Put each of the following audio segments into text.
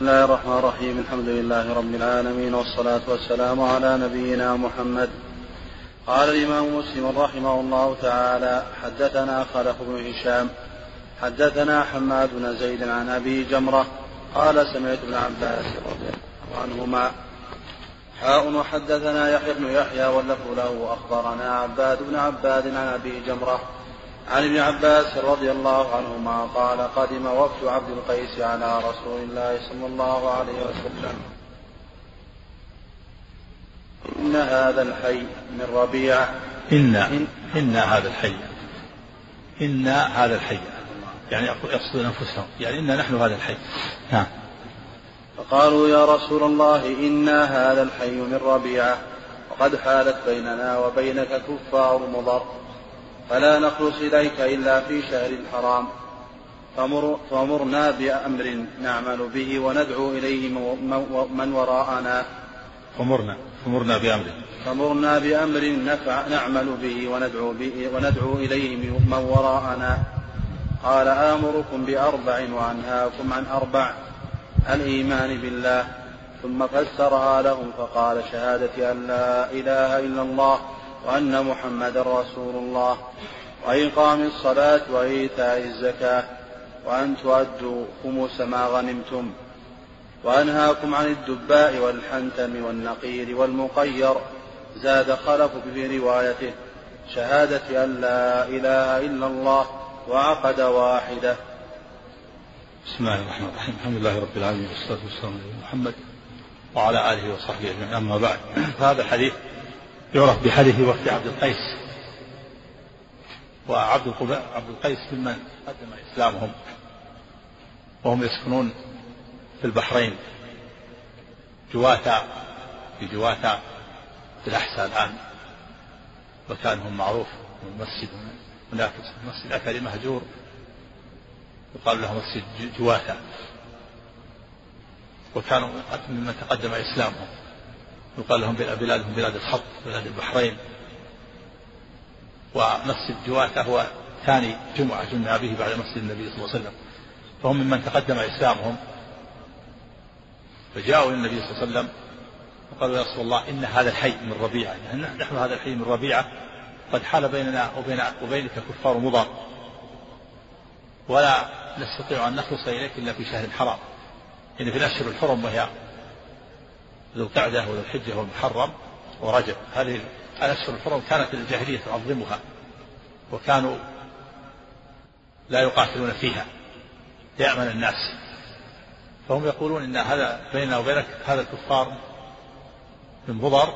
بسم الله الرحمن الرحيم الحمد لله رب العالمين والصلاة والسلام على نبينا محمد قال الإمام مسلم رحمه الله تعالى حدثنا خلف بن هشام حدثنا حماد بن زيد عن أبي جمرة قال سمعت ابن عباس رضي الله عنهما حاء وحدثنا يحيى بن يحيى واللفظ له أخبرنا عباد بن عباد عن أبي جمرة عن ابن عباس رضي الله عنهما قال قدم وفد عبد القيس على رسول الله صلى الله عليه وسلم. إن هذا الحي من ربيعة إن إن, إن هذا الحي. إن هذا الحي. يعني يقصدون أنفسهم. يعني إن نحن هذا الحي. نعم. فقالوا يا رسول الله إنا هذا الحي من ربيعة وقد حالت بيننا وبينك كفار مضر. فلا نخلص إليك إلا في شهر الحرام. فمر فمرنا بأمر نعمل به وندعو إليه من وراءنا. فمرنا فمرنا بأمر. فمرنا بأمر نفع نعمل به وندعو, به وندعو إليه من وراءنا. قال آمركم بأربع وأنهاكم عن أربع الإيمان بالله. ثم فسرها لهم فقال شهادة أن لا إله إلا الله. وأن محمدا رسول الله وإقام الصلاة وإيتاء الزكاة وأن تؤدوا خمس ما غنمتم وأنهاكم عن الدباء والحنتم والنقير والمقير زاد خلف في روايته شهادة أن لا إله إلا الله وعقد واحدة. بسم الله الرحمن الرحيم. الحمد لله رب العالمين والصلاة والسلام على محمد وعلى آله وصحبه أجمعين. أما بعد فهذا الحديث يعرف بحديث وفد عبد القيس. وعبد عبد القيس ممن قدم إسلامهم. وهم يسكنون في البحرين. جواتا في جواتا في الأحساء الآن. مكانهم معروف. من مسجد هناك مسجد أثري مهجور. يقال له مسجد جواتا. وكانوا ممن تقدم إسلامهم. يقال لهم بلادهم بلاد الخط بلاد البحرين. ومسجد جواتا هو ثاني جمعة جمع به بعد مسجد النبي صلى الله عليه وسلم. فهم ممن تقدم إسلامهم. فجاءوا إلى النبي صلى الله عليه وسلم وقالوا يا رسول الله إن هذا الحي من ربيعة. يعني نحن هذا الحي من ربيعة. قد حال بيننا وبين وبينك كفار مضر ولا نستطيع أن نخلص إليك إلا في شهر حرام. يعني في الأشهر الحرم وهي ذو القعدة وذو الحجة والمحرم ورجب. هذه الأشهر الحرم كانت الجاهلية تعظمها وكانوا لا يقاتلون فيها يأمن الناس. فهم يقولون إن هذا بيننا وبينك هذا الكفار من مضر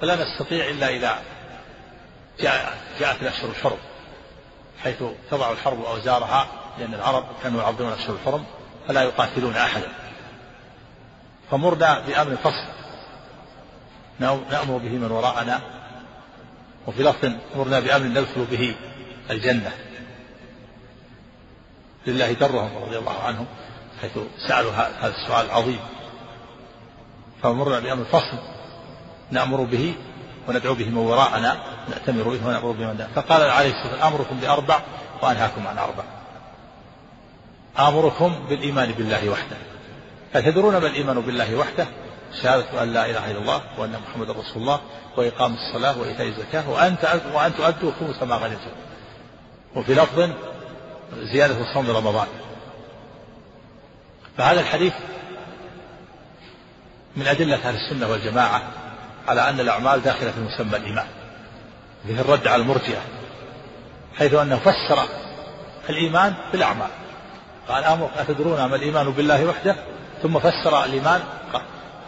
فلا نستطيع إلا إذا جاء جاءت الأشهر الحرم حيث تضع الحرب أوزارها لأن العرب كانوا يعظمون الأشهر الحرم فلا يقاتلون أحدا. فمرنا بأمر فصل. نأمر به من وراءنا. وفي لفظ مرنا بأمر ندخل به الجنة. لله درهم رضي الله عنهم حيث سألوا هذا السؤال العظيم. فمرنا بأمر فصل. نأمر به وندعو به من وراءنا. نأتمر به ونأمر به من فقال عليه الصلاة والسلام أمركم بأربع وأنهاكم عن أربع. آمركم بالإيمان بالله وحده. أتدرون ما الإيمان بالله وحده؟ شهادة أن لا إله إلا الله وأن محمد رسول الله وإقام الصلاة وإيتاء الزكاة وأن وأن تؤدوا خمس ما غنمتم وفي لفظ زيادة صوم رمضان. فهذا الحديث من أدلة أهل السنة والجماعة على أن الأعمال داخلة في مسمى الإيمان. فيه الرد على المرجئة حيث أنه فسر الإيمان بالأعمال. قال أتدرون ما الإيمان بالله وحده؟ ثم فسر الإيمان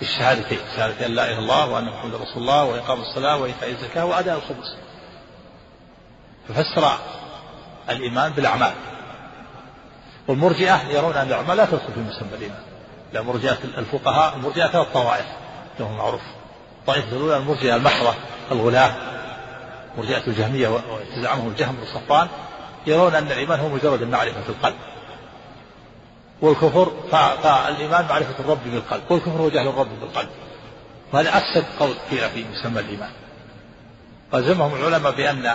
بالشهادتين شهادة أن لا إله إلا الله وأن محمد رسول الله وإقام الصلاة وإيتاء الزكاة وأداء الخمس. ففسر الإيمان بالأعمال. والمرجئة يرون أن الأعمال لا تدخل في مسمى الإيمان. لا مرجئة الفقهاء المرجئة ثلاث طوائف لهم معروف. الطائفة الأولى المرجئة المحضة الغلاة مرجئة الجهمية وتزعمهم الجهم بن صفان يرون أن الإيمان هو مجرد المعرفة في القلب. والكفر فالإيمان معرفة الرب بالقلب والكفر هو جهل الرب بالقلب. وهذا أفسد قول قيل في مسمى الإيمان. ألزمهم العلماء بأن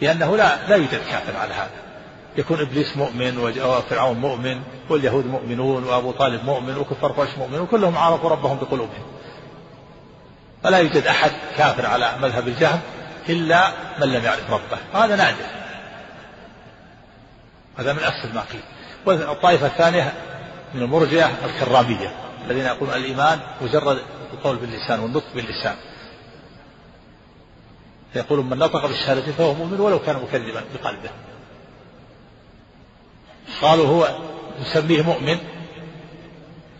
بأنه لا لا يوجد كافر على هذا. يكون إبليس مؤمن وفرعون مؤمن واليهود مؤمنون وأبو طالب مؤمن وكفار قريش مؤمنون وكلهم عرفوا ربهم بقلوبهم. فلا يوجد أحد كافر على مذهب الجهم إلا من لم يعرف ربه. هذا نادر. هذا من افسد ما قيل. والطائفه الثانية من المرجئة الكرامية الذين يقولون الإيمان مجرد القول باللسان والنطق باللسان. يقول من نطق بالشهادة فهو مؤمن ولو كان مكذبا بقلبه. قالوا هو نسميه مؤمن.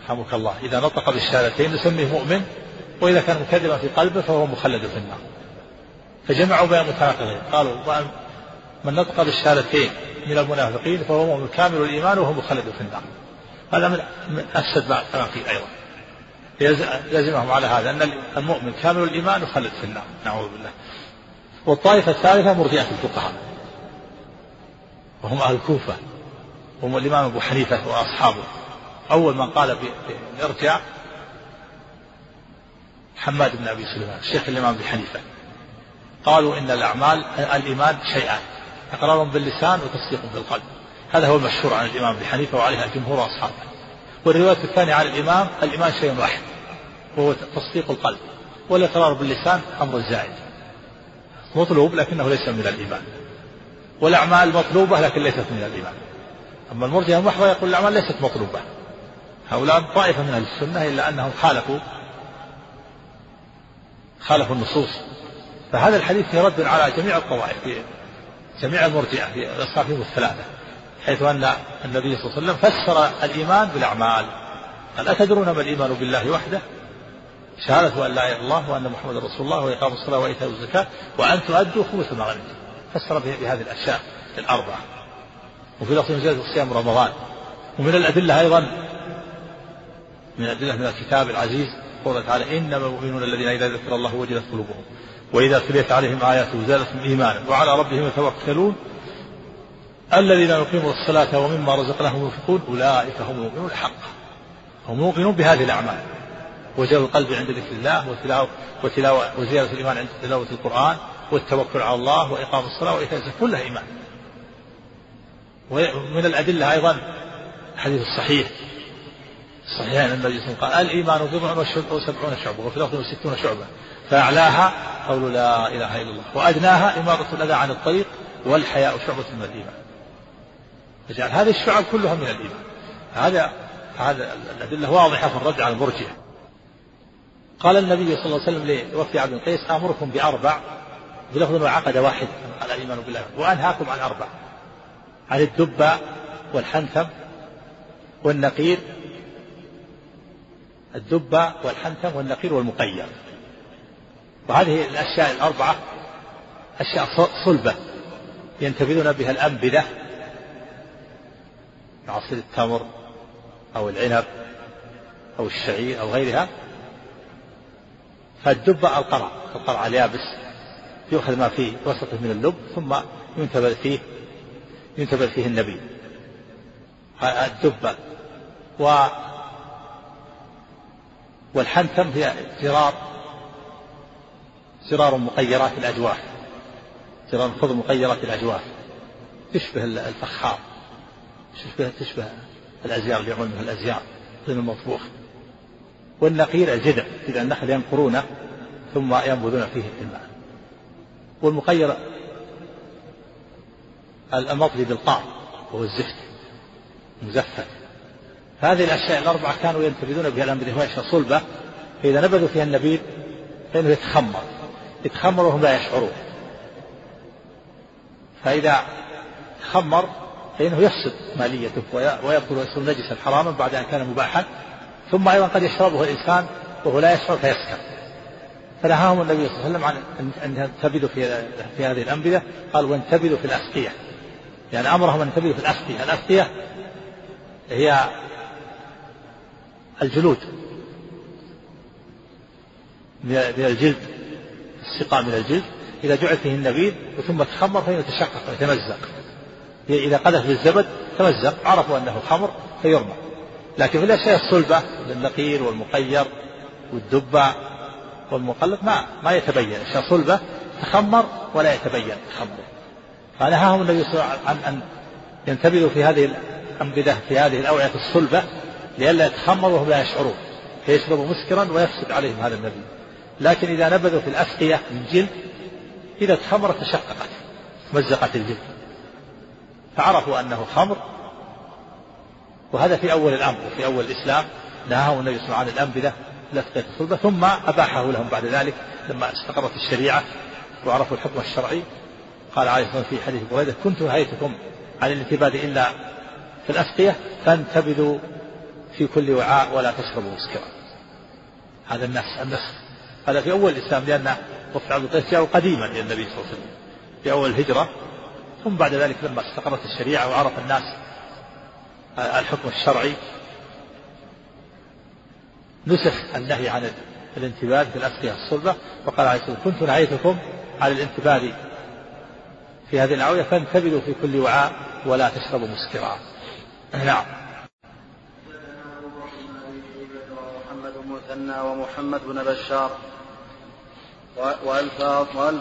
رحمك الله. إذا نطق بالشهادتين نسميه مؤمن وإذا كان مكذبا في قلبه فهو مخلد في النار. فجمعوا بين المتناقضين قالوا من نطق بالشهادتين من المنافقين فهو مؤمن. كامل الإيمان وهو مخلد في النار. هذا من أفسد ما قيل أيضا. يلزمهم على هذا أن المؤمن كامل الإيمان يخلد في النار. نعوذ بالله. والطائفة الثالثة مرجئة الفقهاء. وهم أهل الكوفة. هم الإمام أبو حنيفة وأصحابه. أول من قال بإرجاع حماد بن أبي سليمان الشيخ الإمام أبي حنيفة. قالوا إن الأعمال الإيمان شيئان. إقرار باللسان وتصديق بالقلب. هذا هو المشهور عن الإمام أبي حنيفة وعليها جمهور أصحابه والرواية الثانية عن الإمام الإيمان شيء واحد وهو تصديق القلب. والإقرار باللسان أمر زائد. مطلوب لكنه ليس من الإيمان. والأعمال مطلوبة لكن ليست من الإيمان. أما المرجئة المحضة يقول الأعمال ليست مطلوبة. هؤلاء طائفة من أهل السنة إلا أنهم خالفوا خالفوا النصوص. فهذا الحديث فيه رد على جميع الطوائف جميع المرجئة في أصنافهم الثلاثة حيث أن النبي صلى الله عليه وسلم فسر الإيمان بالأعمال. قال أتدرون ما الإيمان بالله وحده؟ شهادة أن لا إله إلا الله وأن محمد رسول الله وإقام الصلاة وإيتاء الزكاة وأن تؤدوا خمس ما فسر بهذه الأشياء الأربعة. وفي لفظ زيادة صيام رمضان. ومن الأدلة أيضا من الأدلة من الكتاب العزيز قوله تعالى إنما المؤمنون الذين إذا ذكر الله وجلت قلوبهم. وإذا تليت عليهم آياته زادتهم إيمانا وعلى ربهم يتوكلون. الذين يقيمون الصلاة ومما رزقناهم ينفقون أولئك هم المؤمنون حقا هم مؤمنون بهذه الأعمال. وجل القلب عند ذكر الله وتلاوة, وتلاوة وزيادة الإيمان عند تلاوة القرآن والتوكل على الله وإقام الصلاة وإيتاء الزكاة كلها إيمان. ومن الأدلة أيضا الحديث الصحيح. صحيح أن النبي صلى الله عليه وسلم قال الإيمان بضع وسبعون شعبة وفي لفظ ستون شعبة فأعلاها قول لا إله إلا الله. وأدناها إمارة الأذى عن الطريق والحياء شعبة من الإيمان. فجعل هذه الشعب كلها من الإيمان. هذا هذا الأدلة واضحة في الرد على المرجئة. قال النبي صلى الله عليه وسلم لوفد عبد القيس آمركم بأربع. بلفظ وعقد واحد. على الإيمان بالله. وأنهاكم عن أربع. عن الدبة والحنثم والنقير. الدبة والحنثم والنقير والمقير وهذه الأشياء الأربعة أشياء صلبة ينتبذون بها الأنبذة عصير التمر أو العنب أو الشعير أو غيرها فالدبة القرع القرع اليابس يؤخذ ما في وسطه من اللب ثم ينتبذ فيه ينتبذ فيه النبي. الدبة و والحنتم هي جرار جرار مقيرات الأجواف. جرار خذ مقيرات الأجواف. تشبه الفخار. تشبه تشبه الأزيار اللي يعملون منها الأزيار من المطبوخ. والنقير الجذع جذع النخل ينقرونه ثم ينبذون فيه الماء. والمقير المطلي بالقاع وهو الزفت مزفت هذه الأشياء الأربعة كانوا ينتبذون بها الأنبذة وهي صلبة. فإذا نبذوا فيها النبيذ فإنه يتخمر. يتخمر وهم لا يشعرون. فإذا خمر فإنه يفسد ماليته ويبطل ويصير نجسا حراما بعد أن كان مباحا. ثم أيضا قد يشربه الإنسان وهو لا يشعر فيسكر فنهاهم النبي صلى الله عليه وسلم عن أن ينتبذوا في في هذه الأنبذة. قال وانتبذوا في الأسقية. يعني أمرهم أن ينتبذوا في الأسقية. الأسقية هي الجلود. من الجلد. السقاء من الجلد إذا جعل فيه النبيذ ثم تخمر فإنه يتشقق ويتمزق إذا قذف بالزبد تمزق عرفوا أنه خمر فيرمى. لكن في الأشياء الصلبة النقير والمقير والدبة والمقلد ما ما يتبين. أشياء صلبة تخمر ولا يتبين تخمر فنهاهم النبي صلى الله عليه وسلم عن أن ينتبذ في هذه الأنبذة في هذه الأوعية الصلبة لئلا يتخمروا وهم لا يشعرون فيشربوا مسكرا ويفسد عليهم هذا النبي. لكن إذا نبذوا في الأسقية من جلد إذا تخمرت تشققت مزقت الجلد. فعرفوا أنه خمر وهذا في أول الأمر وفي أول الإسلام نهاه النبي صلى الله عليه وسلم عن الأنبذة الأسقية الصلبة ثم أباحه لهم بعد ذلك لما استقرت الشريعة وعرفوا الحكم الشرعي. قال عليه الصلاة والسلام في حديث بريدة كنت نهيتكم عن الانتباد إلا في الأسقية فانتبذوا في كل وعاء ولا تشربوا مسكرا. هذا الناس النسخ هذا في أول الإسلام لأن وفد عبد القيس جاءوا قديما إلى النبي صلى الله عليه وسلم في أول الهجرة. ثم بعد ذلك لما استقرت الشريعة وعرف الناس الحكم الشرعي نسخ النهي عن الانتباه في الأسقية الصلبة وقال عليه الصلاة والسلام كنت نهيتكم عن الانتباه في هذه الأعوية فانتبذوا في كل وعاء ولا تشربوا مسكرا. نعم. محمد المثنى ومحمد بن بشار. وألفاظهم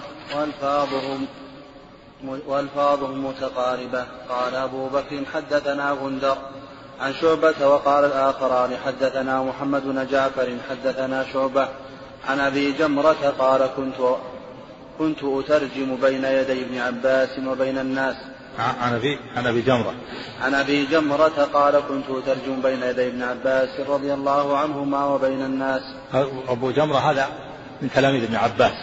وألفاظهم متقاربة. قال أبو بكر حدثنا غندر عن شعبة وقال الآخران حدثنا محمد بن جعفر حدثنا شعبة عن أبي جمرة قال كنت كنت أترجم بين يدي ابن عباس وبين الناس. عن أبي عن أبي جمرة. عن أبي جمرة قال كنت أترجم بين يدي ابن عباس رضي الله عنهما وبين الناس. أبو جمرة هذا من تلاميذ ابن عباس.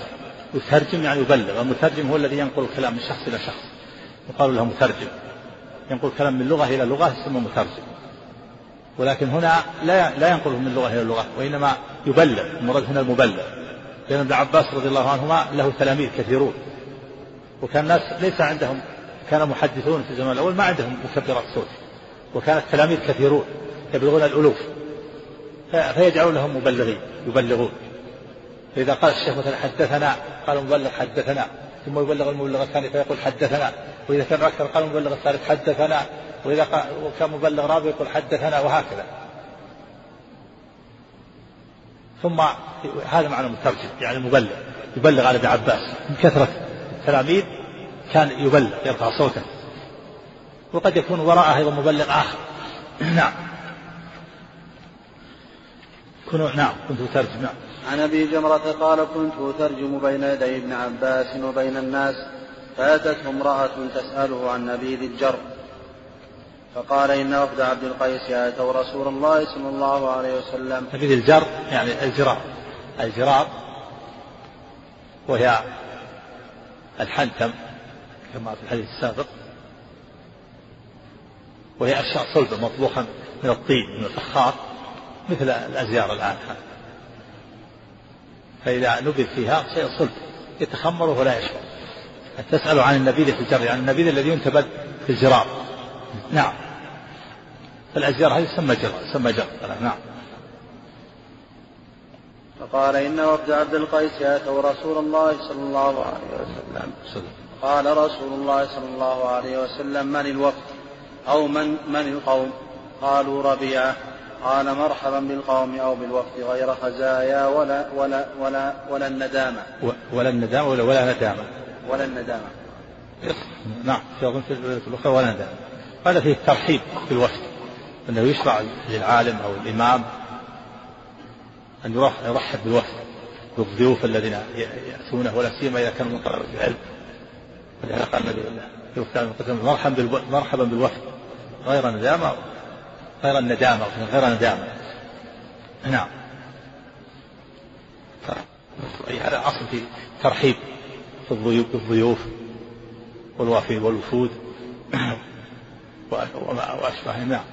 يترجم يعني يبلغ. المترجم هو الذي ينقل الكلام من شخص إلى شخص. يقال له مترجم. ينقل كلام من لغة إلى لغة يسمى مترجم. ولكن هنا لا لا ينقله من لغة إلى لغة وإنما يبلغ. المراد هنا المبلغ. لأن ابن عباس رضي الله عنهما له تلاميذ كثيرون. وكان الناس ليس عندهم كان محدثون في الزمان الأول ما عندهم مكبرات صوت. وكان التلاميذ كثيرون يبلغون الألوف. فيجعلون لهم مبلغين يبلغون. فإذا قال الشيخ مثلا حدثنا قال المبلغ حدثنا ثم يبلغ المبلغ الثاني فيقول حدثنا. وإذا كان أكثر قال المبلغ الثالث حدثنا. وإذا كان مبلغ رابع يقول حدثنا وهكذا. ثم هذا معنى المترجم يعني المبلغ يبلغ على ابن عباس. من كثرة التلاميذ كان يبلغ يرفع صوته. وقد يكون وراءه أيضا مبلغ آخر. نعم. كنوا نعم. كنت أترجم نعم. عن أبي جمرة قال كنت أترجم بين يدي ابن عباس وبين الناس فأتته امرأة تسأله عن نبيذ الجر فقال إن وفد عبد القيس أتوا رسول الله صلى الله عليه وسلم. نبيذ الجر يعني الجرار الجرار وهي الحنتم كما في الحديث السابق وهي أشياء صلبة مطبوخة من الطين من الفخار مثل الأزيار الآن فإذا نبذ فيها شيء صلب يتخمر ولا يشعر. تسأل عن النبيذ في الجر عن النبيذ الذي ينتبذ في الجرار نعم. فالأزيار هذه تسمى جر تسمى جر نعم. فقال إن وفد عبد القيس أتوا رسول الله صلى الله عليه وسلم. قال رسول الله صلى الله عليه وسلم من الوفد أو من من القوم؟ قالوا ربيعة. قال مرحبا بالقوم أو بالوفد غير خزايا ولا ولا ولا ولا الندامة. ولا الندامة ولا ولا ندامة. ولا الندامة. نعم. في الأخرى ولا ندامة. هذا فيه الترحيب بالوفد أنه يشرع للعالم أو الإمام أن يرحب بالوفد بالضيوف الذين يأتونه ولا سيما إذا كانوا من طلبة العلم ولهذا قال النبي مرحبا مرحبا بالوفد غير ندامة. غير الندامة غير ندامة نعم. هذا أصل في ترحيب في الضيوف بالضيوف والوافد والوفود. وأشبه نعم.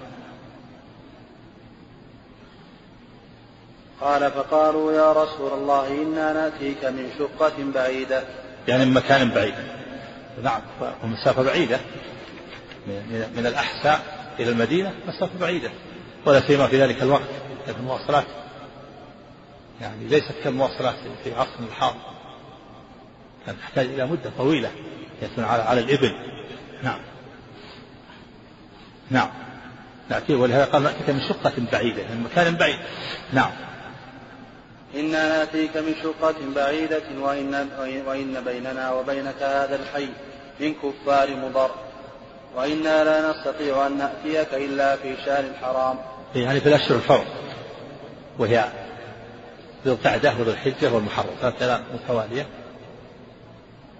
قال فقالوا يا رسول الله إنا نأتيك من شقة بعيدة. يعني من مكان بعيد. نعم ومسافة بعيدة. من الأحساء. إلى المدينة مسافة بعيدة ولا سيما في ذلك الوقت المواصلات يعني ليست كالمواصلات في عصرنا الحاضر. كانت تحتاج إلى مدة طويلة يكون على على الإبل. نعم. نعم. نأتيه ولهذا قال نأتيك من شقة بعيدة من مكان بعيد. نعم. إنا نأتيك من شقة بعيدة وإن, وإن بيننا وبينك هذا الحي من كفار مضر. وإنا لا نستطيع أن نأتيك إلا في شهر الحرام يعني في الأشهر الحرم وهي ذو القعدة وذو الحجة والمحرم. ثلاث متوالية.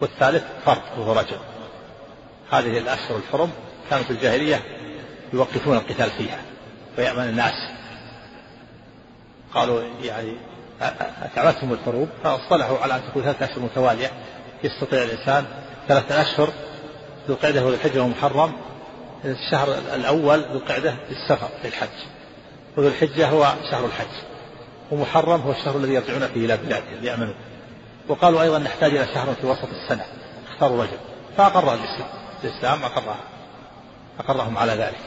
والثالث فرد وهو رجل هذه الأشهر الحرم كانوا في الجاهلية يوقفون القتال فيها ويأمن الناس. قالوا يعني أتعبتهم الحروب؟ فأصطلحوا على أن تكون ثلاثة أشهر متوالية. يستطيع الإنسان ثلاثة أشهر ذو القعدة وذو الحجة ومحرم الشهر الأول ذو القعدة للسفر للحج. وذو الحجة هو شهر الحج. ومحرم هو الشهر الذي يرجعون فيه إلى بلادهم ليأمنوا. وقالوا أيضا نحتاج إلى شهر في وسط السنة. اختاروا رجل فأقر الإسلام. الإسلام أقرها. أقرهم على ذلك.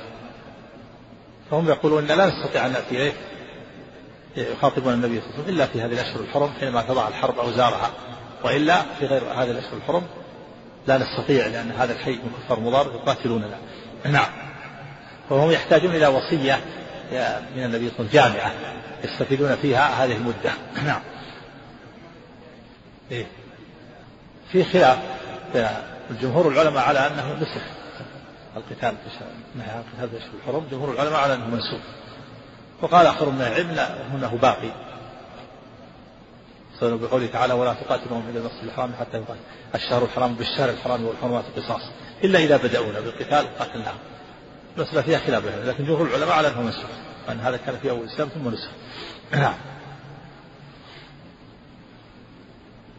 فهم يقولون لا نستطيع أن نأتي إليه يخاطبون النبي صلى الله عليه وسلم إلا في هذه الأشهر الحرم حينما تضع الحرب أوزارها وإلا في غير هذه الأشهر الحرم لا نستطيع لأن هذا الحي من كفار مضار يقاتلوننا نعم. وهم يحتاجون إلى وصية من النبي صلى الله عليه وسلم جامعة. يستفيدون فيها هذه المدة. نعم. إيه؟ في خلاف الجمهور العلماء على أنه نسخ القتال نهي عن القتال في الحرم. جمهور العلماء على أنه منسوخ. وقال آخر من العلم أنه باقي. بقوله تعالى ولا تقاتلهم إلى المسجد الحرام حتى يقاتل الشهر الحرام بالشهر الحرام والحرمات قصاص. إلا إذا بدأونا بالقتال قاتلناهم مسألة فيها خلاف لكن جمهور العلماء على أنه منسوخ أن هذا كان في أول الإسلام ثم نسخ. نعم.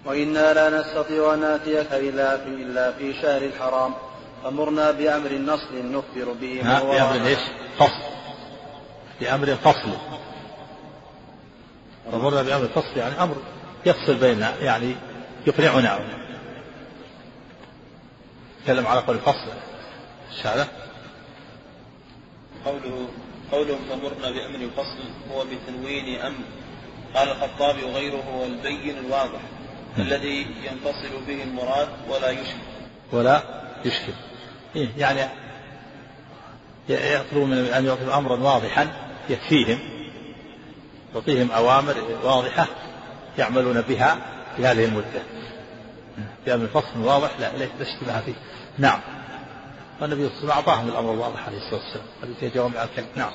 وإنا لا نستطيع أن نأتيك إلا في إلا في شهر الحرام. فمرنا بأمر نصل نخبر به بأمر إيش؟ فصل. بأمر فصل. فمرنا بأمر فصل يعني أمر. يفصل بيننا يعني يقنعنا. تكلم على قول الفصل. الشارع قوله قولهم فمرنا بأمر فصل هو بتنوين أمر. قال الخطابي وغيره هو البين الواضح الذي ينتصل به المراد ولا يشكل. ولا يشكل. إيه يعني يطلب من أن يعطوا أمرا واضحا يكفيهم يعطيهم أوامر واضحة يعملون بها في هذه المدة. بأمر فصل واضح؟ لا لا اشتباه فيه. نعم. والنبي صلى الله عليه وسلم أعطاهم الأمر الواضح عليه الصلاة والسلام. الذي جوامع الكلم نعم.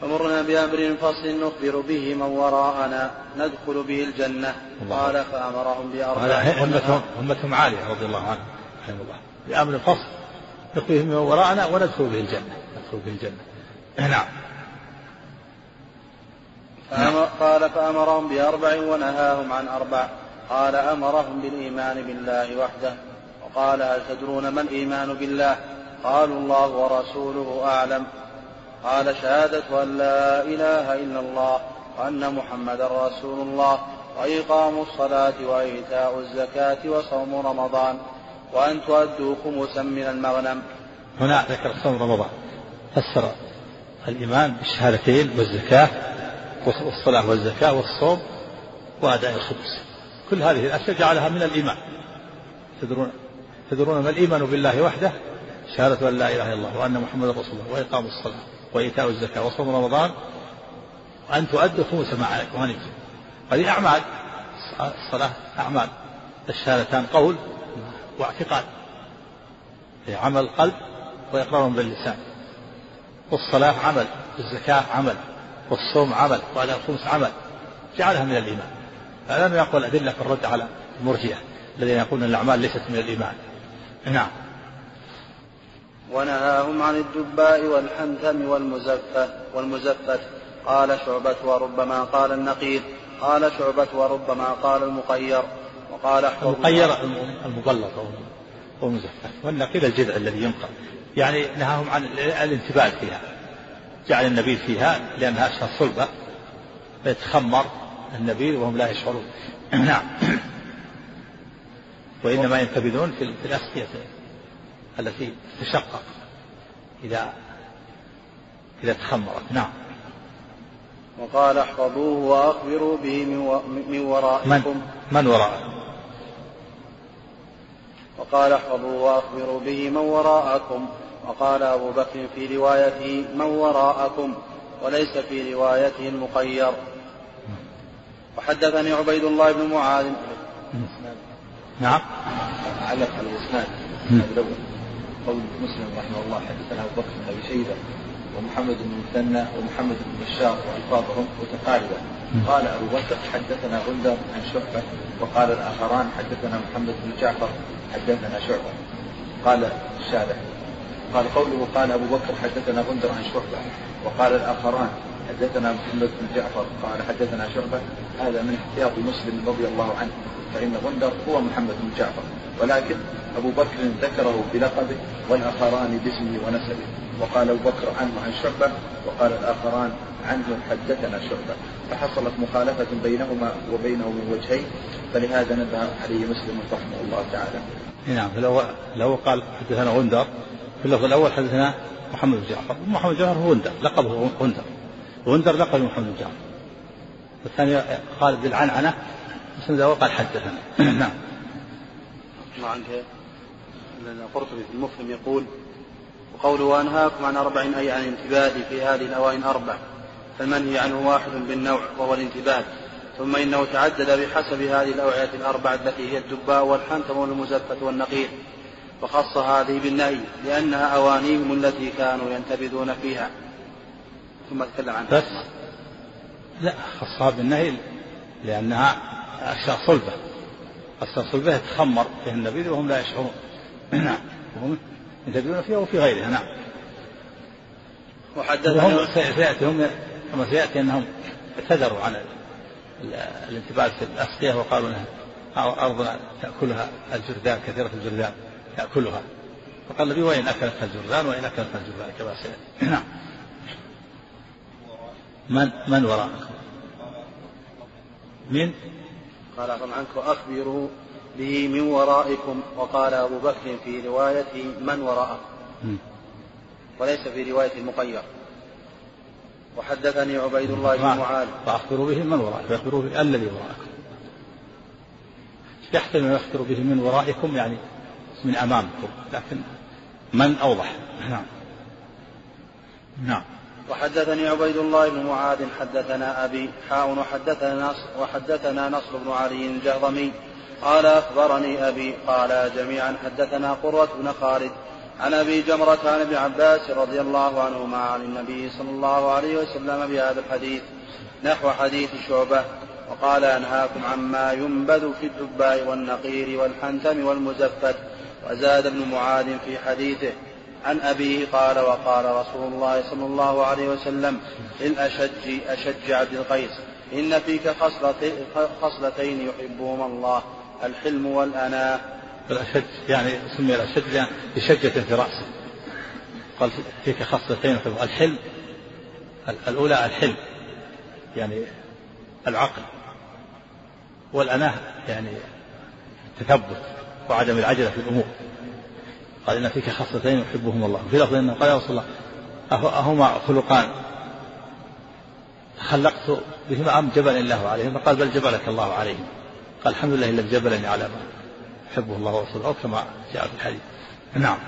فمرنا بأمر فصل نخبر به من وراءنا ندخل به الجنة. قال فأمرهم بأربع همتهم همتهم عالية رضي الله عنهم رحمه الله. بأمر فصل نخبر به من وراءنا وندخل به الجنة. ندخل به الجنة. نعم. قال فأمرهم بأربع ونهاهم عن أربع. قال أمرهم بالإيمان بالله وحده. وقال هل تدرون ما الإيمان بالله؟ قالوا الله ورسوله أعلم. قال شهادة أن لا إله إلا الله وأن محمدا رسول الله وإقام الصلاة وإيتاء الزكاة وصوم رمضان. وأن تؤدوا خمسا من المغنم. هنا ذكر صوم رمضان. فسر الإيمان بالشهادتين والزكاة والصلاة والزكاة والصوم وأداء الخمس كل هذه الأشياء جعلها من الإيمان. تدرون تدرون ما الإيمان بالله وحده؟ شهادة أن لا إله إلا الله وأن محمدا رسول الله وإقام الصلاة وإيتاء الزكاة وصوم رمضان. وأن تؤدوا خمس ما غنمتم هذه أعمال. الصلاة أعمال. الشهادتان قول واعتقاد. عمل قلب وإقرار باللسان. والصلاة عمل. الزكاة عمل. والصوم عمل وأداء الخمس عمل جعلها من الإيمان. هذا يقول الأدلة في الرد على المرجئة الذين يقولون الأعمال ليست من الإيمان. نعم. ونهاهم عن الدباء والحنتم والمزفة والمزفة. قال شعبة وربما قال النقير قال شعبة وربما قال المقير. وقال المقير المبلط أو المزفة والنقير الجذع الذي ينقر يعني نهاهم عن الانتباه فيها. جعل النبيذ فيها لأنها أشهر صلبة. فيتخمر النبيذ وهم لا يشعرون. نعم. وإنما ينتبذون في الأسقية التي تشقق إذا إذا تخمرت. نعم. وقال احفظوه وأخبروا به من ورائكم. من, من وراءكم وقال احفظوه وأخبروا به من وراءكم. وقال أبو بكر في روايته من وراءكم وليس في روايته المخير وحدثني عبيد الله بن معاذ. نعم. علق على الاسناد قول مسلم رحمه الله. حدثنا أبو بكر بن أبي شيبة ومحمد بن مثنى ومحمد بن بشار وألفاظهم متقاربة. قال أبو بكر حدثنا غندر عن شعبة وقال الآخران حدثنا محمد بن جعفر حدثنا شعبة. قال الشارح قال قوله قال أبو بكر حدثنا غندر عن شعبة وقال الآخران حدثنا محمد بن جعفر قال حدثنا شعبة هذا من احتياط مسلم رضي الله عنه فإن غندر هو محمد بن جعفر ولكن أبو بكر ذكره بلقبه والآخران باسمه ونسبه وقال أبو بكر عنه عن شعبة وقال الآخران عنه حدثنا شعبة فحصلت مخالفة بينهما وبينه من وجهين فلهذا نبه عليه مسلم رحمه الله تعالى. نعم لو لو قال حدثنا غندر في اللفظ الأول حدثنا محمد بن جعفر. محمد بن جعفر هو غندر لقبه غندر غندر لقب محمد بن جعفر. الثاني قال بالعنعنه مسلم الأول قال حدثنا. نعم. عنك. القرطبي في المفهم يقول وقوله وأنهاكم عن أربع أي عن الانتباه في هذه الأوائن أربع. فالمنهي عنه واحد بالنوع وهو الانتباه. ثم إنه تعدد بحسب هذه الأوعية الأربعة التي هي الدباء والحنتم والمزفة والنقير وخص هذه بالنهي لأنها أوانيهم التي كانوا ينتبذون فيها. ثم تكلم عنها. بس. لا خصها بالنهي لأنها أشياء صلبة. أشياء صلبة يتخمر فيها النبيذ وهم لا يشعرون. نعم وهم ينتبهون فيها وفي غيرها نعم. وحدثنا سيأتي هم كما سيأتي أنهم اعتذروا عن الانتباه في الأسقية وقالوا أنها أرضنا تأكلها الجرذان كثيرة الجرذان تأكلها فقال النبي وإن أكلتها الجرذان وإن أكلتها الجرذان كما سيأتي. نعم. من من وراءكم من قال عنك وأخبروا به من ورائكم. وقال أبو بكر في روايته من وراءكم وليس في رواية المقير. وحدثني عبيد الله بن معاذ. فأخبروا به من ورائكم فأخبروا به الذي وراءكم. يحتمل أن يخبروا به من ورائكم يعني من أمامكم لكن من أوضح؟ نعم. نعم. وحدثني عبيد الله بن معاذ حدثنا أبي حاء وحدثنا نصر وحدثنا نصر بن علي الجهضمي. قال أخبرني أبي قال جميعا حدثنا قرة بن خالد عن أبي جمرة عن ابن عباس رضي الله عنهما عن النبي صلى الله عليه وسلم بهذا الحديث نحو حديث شعبة. وقال أنهاكم عما ينبذ في الدباء والنقير والحنتم والمزفت. وزاد ابن معاذ في حديثه عن أبيه قال وقال رسول الله صلى الله عليه وسلم للأشج أشج عبد القيس إن فيك خصلتين يحبهما الله الحلم والأناة الأشج يعني سمي الأشج يعني بشجة في رأسه. قال فيك خصلتين الحلم الأولى الحلم يعني العقل والأناة يعني التثبت. وعدم العجلة في الأمور. قال إن فيك خصلتين يحبهما الله. في لفظ إنه قال يا رسول الله أهما خلقان. خلقت بهما أم جبل الله عليهم فقال بل جبلك الله عليهم قال الحمد لله الذي جبلني على ما يحبه الله ورسوله أو كما جاء في الحديث. نعم.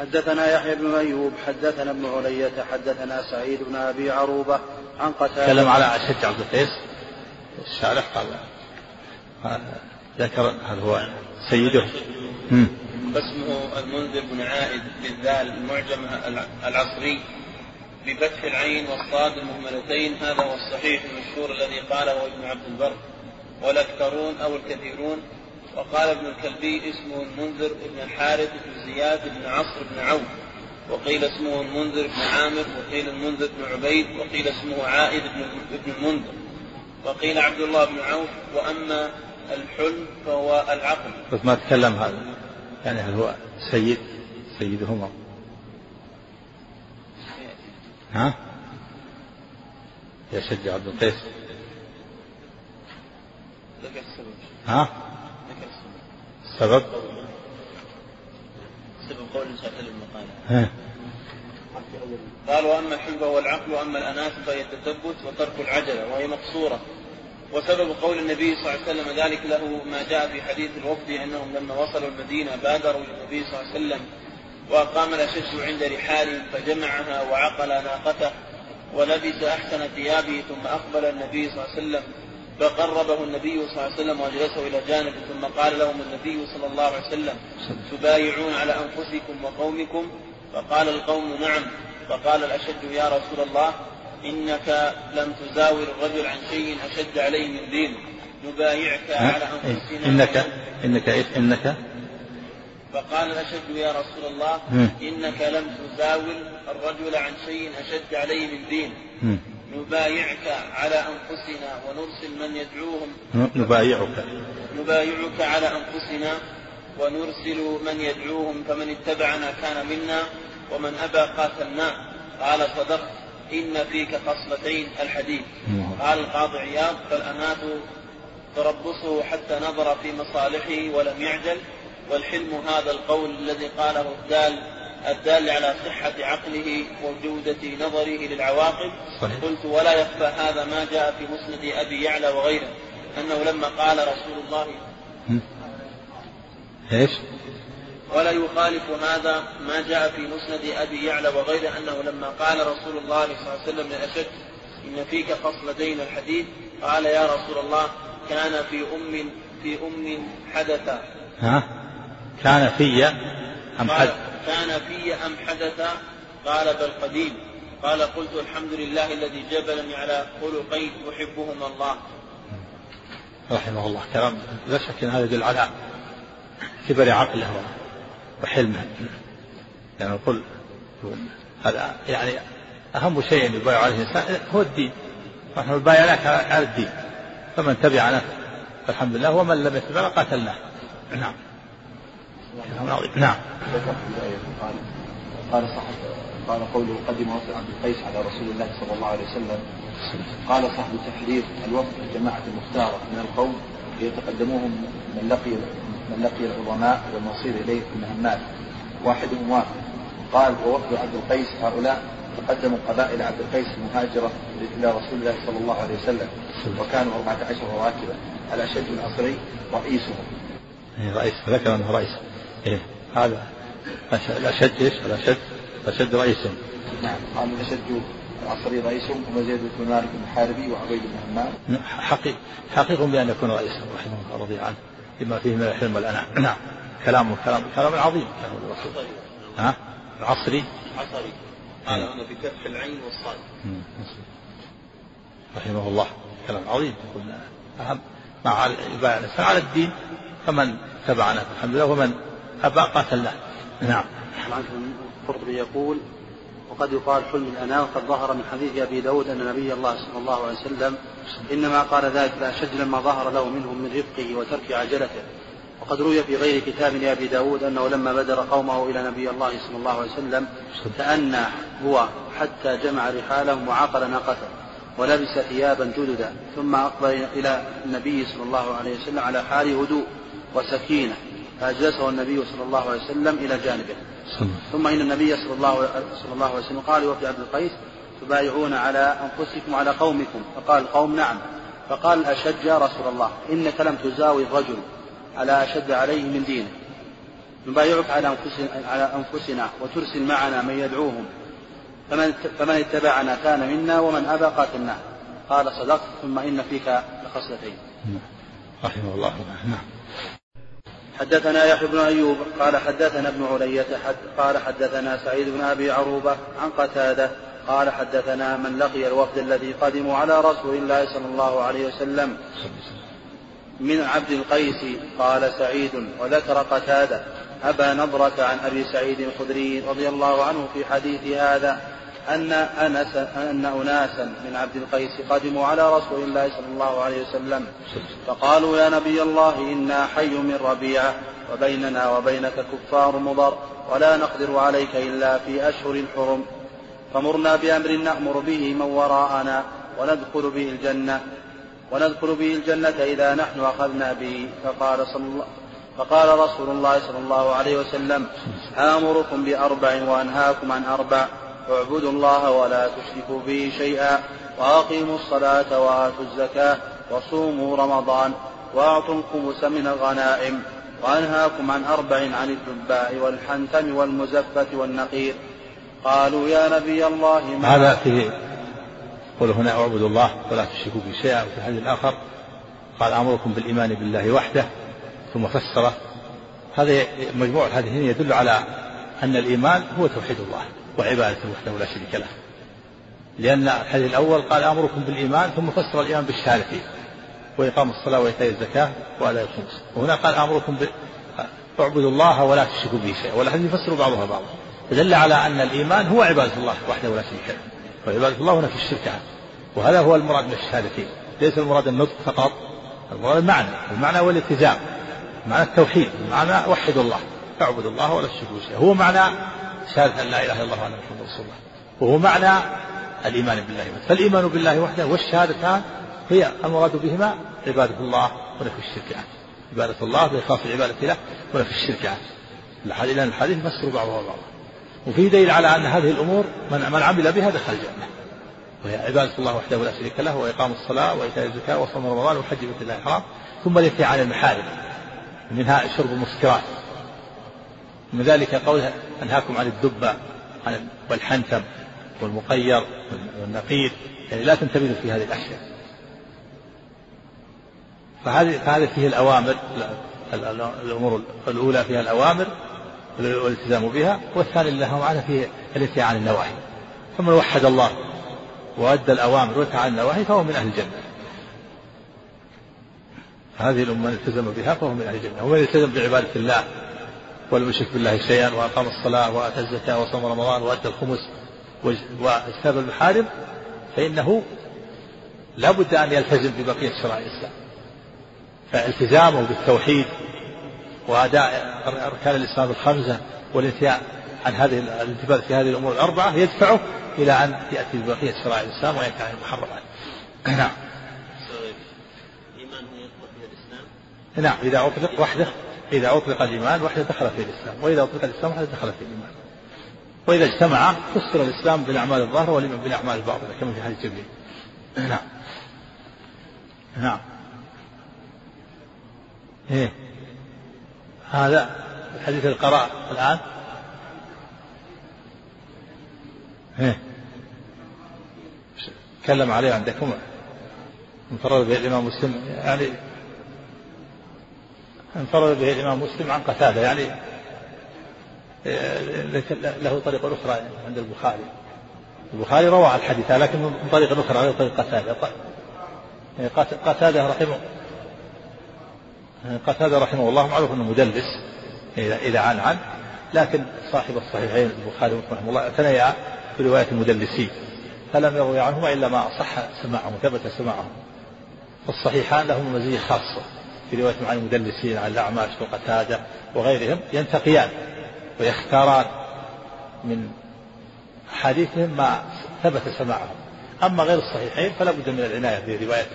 حدثنا يحيى بن أيوب حدثنا ابن علية حدثنا سعيد بن أبي عروبة عن قتادة. تكلم على أشد عبد القيس. الشارح قال ذكر هذا هو سيده؟ واسمه المنذر بن عائد بالذال المعجم العصري. بفتح العين والصاد المهملتين هذا هو الصحيح المشهور الذي قاله ابن عبد البر. والأكثرون أو الكثيرون. وقال ابن الكلبي اسمه المنذر بن الحارث بن زياد بن عصر بن عوف. وقيل اسمه المنذر بن عامر وقيل المنذر بن عبيد وقيل اسمه عائد بن المنذر. وقيل عبد الله بن عوف. وأما الحلم فهو العقل بس ما تكلم هذا. يعني هل هو سيد؟ سيدهما. ها؟ يشجع عبد القيس ها؟ السبب. سبب؟ قول النبي صلى الله عليه وسلم قال وأما الحلم فهو العقل وأما الاناث فهي التثبت وترك العجلة وهي مقصورة. وسبب قول النبي صلى الله عليه وسلم ذلك له ما جاء في حديث الوفد أنهم لما وصلوا المدينة بادروا إلى النبي صلى الله عليه وسلم وأقام الاشج عند رحالهم فجمعها وعقل ناقته ولبس أحسن ثيابه ثم أقبل النبي صلى الله عليه وسلم فقربه النبي صلى الله عليه وسلم وجلسه إلى جانبه ثم قال لهم النبي صلى الله عليه وسلم تبايعون على أنفسكم وقومكم؟ فقال القوم نعم. فقال الأشد يا رسول الله إنك لم تزاور الرجل عن شيء أشد عليه من دينه نبايعك على أنفسنا. إنك إنك إيش إنك؟ فقال الأشد يا رسول الله إنك لم تزاول الرجل عن شيء أشد عليه من دينه نبايعك على أنفسنا ونرسل من يدعوهم. نبايعك. نبايعك على أنفسنا ونرسل من يدعوهم فمن اتبعنا كان منا ومن أبى قاتلناه قال صدقت. إن فيك خصلتين الحديث قال القاضي عياض فالأنات تربصه حتى نظر في مصالحه ولم يعجل. والحلم هذا القول الذي قاله الدال الدال على صحة عقله وجودة نظره للعواقب. صحيح. قلت ولا يخفى هذا ما جاء في مسند أبي يعلى وغيره أنه لما قال رسول الله إيش؟ ولا يخالف هذا ما جاء في مسند أبي يعلى وغيره أنه لما قال رسول الله صلى الله عليه وسلم لأشد إن فيك خصلتين الحديث قال يا رسول الله كان في أم في أم حدث ها؟ كان في أم حدث كان في أم حدث قال بل قديم. قال قلت الحمد لله الذي جبلني على خلقين يحبهما الله. رحمه الله كلام لا شك إن هذا يدل على كبر عقله. وحلمه يعني نقول هذا يعني أهم شيء يبايع عليه الإنسان هو الدين. نحن بايعناك على الدين. فمن تبعنا فالحمد لله. ومن لم يتبعنا قاتلناه. نعم. نعم. قال صاحب قال قوله قدم وفد عبد القيس على رسول الله صلى الله عليه وسلم. قال صاحب التحرير الوفد الجماعة المختارة من القوم ليتقدموهم من لقي من لقي العظماء والمصير إليه في المهمات. واحد قال ووفد عبد القيس هؤلاء. تقدموا قبائل عبد القيس المهاجرة إلى رسول الله صلى الله عليه وسلم. وكانوا أربعة عشر راكبا الأشد العصري رئيسهم. إيه رئيس. ذكر أنه رئيس. إيه. هذا الأشد إيش؟ الأشد الأشد رئيسهم. نعم. قال الأشد العصري رئيسهم هم زيد بن مالك المحاربي وعبيد بن همام. حقيق حقيق بأن يكون رئيسا رحمه الله رضي عنه. لما فيه من الحلم والأناء نعم. كلام كلام كلام عظيم. كلام الرسول ها؟ العصري. عصري قال هنا بكف العين والصاد رحمه الله. كلام عظيم. قلنا أهم. مع يبايع الإنسان على الدين فمن تبعنا. الحمد لله. ومن أبى قاتلناه نعم. القرطبي يقول وقد يقال حلم الأنام وقد ظهر من حديث أبي داود أن نبي الله صلى الله عليه وسلم إنما قال ذلك لأشد لما ظهر له منهم من رفقه وترك عجلته وقد روي في غير كتاب لأبي داود أنه لما بدر قومه إلى نبي الله صلى الله عليه وسلم تأنى هو حتى جمع رحالهم وعقل ناقته ولبس ثيابا جددا ثم أقبل إلى النبي صلى الله عليه وسلم على حال هدوء وسكينة. فأجلسه النبي صلى الله عليه وسلم إلى جانبه. ثم إن النبي صلى الله صلى الله عليه وسلم قال لوفد عبد القيس تبايعون على أنفسكم وعلى قومكم؟ فقال القوم نعم. فقال الأشد يا رسول الله إنك لم تزاوي الرجل على أشد عليه من دينه. نبايعك على أنفسنا, على أنفسنا وترسل معنا من يدعوهم. فمن, فمن اتبعنا كان منا ومن أبى قاتلناه قال صدقت ثم إن فيك لخصلتين. رحمه الله. نعم. حدثنا يحيى بن أيوب قال حدثنا ابن علية حد قال حدثنا سعيد بن أبي عروبة عن قتادة قال حدثنا من لقي الوفد الذي قدموا على رسول الله صلى الله عليه وسلم. من عبد القيس قال سعيد وذكر قتادة أبا نضرة عن أبي سعيد الخدري رضي الله عنه في حديث هذا أن أنس أن أناسا من عبد القيس قدموا على رسول الله صلى الله عليه وسلم. فقالوا يا نبي الله إنا حي من ربيعة وبيننا وبينك كفار مضر ولا نقدر عليك إلا في أشهر الحرم. فمرنا بأمر نأمر به من وراءنا وندخل به الجنة وندخل به الجنة إذا نحن أخذنا به. فقال صلى الله فقال رسول الله صلى الله عليه وسلم آمركم بأربع وأنهاكم عن أربع. اعبدوا الله ولا تشركوا به شيئا وأقيموا الصلاة وآتوا الزكاة وصوموا رمضان وأعطوا الخمس من الغنائم وأنهاكم عن أربع عن الدباء والحنتم والمزفة والنقير. قالوا يا نبي الله ما هذا فيه قل هنا اعبدوا الله ولا تشركوا به شيئا وفي الحديث الآخر قال أمركم بالإيمان بالله وحده ثم فسره. هذا مجموع الحديثين يدل على أن الإيمان هو توحيد الله. وعبادته وحده لا شريك له. لأن الحديث الأول قال أمركم بالإيمان ثم فسر الإيمان بالشهادتين وإقام الصلاة وإيتاء الزكاة وأداء الخمس. وهنا قال أمركم ب... اعبدوا الله ولا تشركوا به شيئا. والحديث يفسر بعضها بعضا. فدل على أن الإيمان هو عبادة الله وحده ولا شريك له. وعبادة الله هنا في الشرك عنه. وهذا هو المراد من الشهادتين ليس المراد النطق فقط. المراد المعنى. المعنى هو الالتزام. معنى التوحيد. معنى وحد الله. اعبد الله ولا تشركوا شيئا. هو معنى شهادة أن لا إله إلا الله وأن محمد رسول الله. وهو معنى الإيمان بالله. فالإيمان بالله وحده والشهادتان هي المراد بهما عبادة الله ونفي الشرك عنه. عبادة الله بإخلاص العبادة له ونفي الشرك عنه. الحديث لأن الحديث يفسر بعضها بعضا وفيه دليل على أن هذه الأمور من من عمل بها دخل الجنة. وهي عبادة الله وحده لا شريك له وإقام الصلاة وإيتاء الزكاة وصوم رمضان وحج بيت الله الحرام. ثم الانتهاء عن المحارم منها شرب المسكرات. من ذلك قوله أنهاكم عن الدب والحنتم والمقير والنقير يعني لا تنتبذوا في هذه الأشياء. فهذه فهذه فيه الأوامر الأمور الأولى فيها الأوامر والالتزام بها والثاني اللي معنا فيه الانتهاء عن النواهي. فمن وحد الله وأدى الأوامر وانتهى عن النواهي فهو من أهل الجنة. هذه الأمة التزم بها فهو من أهل الجنة. ومن التزم بعبادة الله ولم يشرك بالله شيئا وأقام الصلاة وآتى الزكاة وصام رمضان وأدى الخمس واجتنب المحارم فإنه لا بد أن يلتزم ببقية شرائع الإسلام. فالتزامه بالتوحيد وأداء أركان الإسلام الخمسة والإنتهاء عن هذه الانتباه في هذه الأمور الأربعة يدفعه إلى أن يأتي ببقية شرائع الإسلام وينتهي عن المحرمات نعم. نعم. إذا أطلق وحده. إذا أطلق الإيمان وحده دخل في الإسلام وإذا أطلق الإسلام وحده دخل في الإيمان. وإذا اجتمع فسر الإسلام بالأعمال الظاهرة والإيمان بالأعمال الباطنة كما في حديث جبريل. نعم. نعم. إيه. هذا حديث القراء الآن. إيه. تكلم عليه عندكم. انفرد الإمام مسلم. يعني انفرد به الإمام مسلم عن قتادة يعني له طريقة أخرى عند البخاري. البخاري روى الحديث لكن من طريق أخرى غير طريق قتادة. قتادة رحمه قتادة رحمه الله معروف أنه مدلس إذا عن عن لكن صاحب الصحيحين البخاري رحمه الله اعتنيا برواية المدلسين فلم يروي عنهما إلا ما صح سماعهم ثبت سماعهم فالصحيحان لهم مزية خاصة في رواية عن المدلسين عن الأعماش وقتادة وغيرهم ينتقيان ويختاران من أحاديثهم ما ثبت سماعهم. أما غير الصحيحين فلا بد من العناية برواية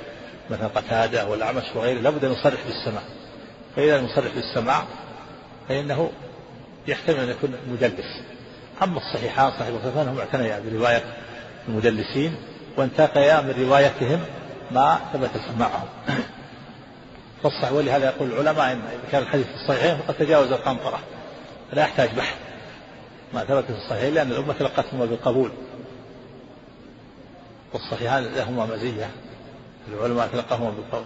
مثلا قتادة والأعمش وغيره لا بد أن يصرح بالسماع. فإذا لم يصرح بالسماع فإنه يحتمل أن يكون مدلس. أما الصحيحان صحيح الصحيحان هم اعتنيا برواية المدلسين وانتقيا من روايتهم ما ثبت سماعهم. فالصح ولهذا يقول العلماء إن كان الحديث في الصحيحين فقد تجاوز القنطرة. لا يحتاج بحث. ما ثبت في الصحيحين لأن الأمة تلقتهما بالقبول. والصحيحان لهما مزية. العلماء تلقاهما بالقبول.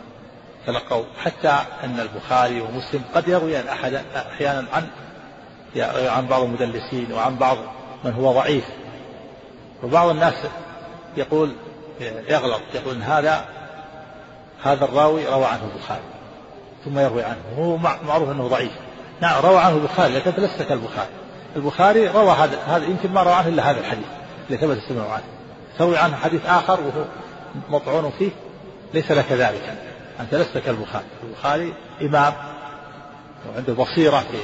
تلقوا حتى أن البخاري ومسلم قد يروي أحد أحيانا عن عن بعض المدلسين وعن بعض من هو ضعيف. وبعض الناس يقول يغلط يقول هذا هذا الراوي روى عنه البخاري. ثم يروي عنه. وهو معروف أنه ضعيف. نعم روى عنه البخاري لكن لست كالبخاري. البخاري روى هذا هذا يمكن ما روى عنه إلا هذا الحديث اللي ثبت السمع عنه تروي عنه حديث آخر وهو مطعون فيه. ليس لك ذلك. أنت لست كالبخاري. البخاري إمام وعنده بصيرة في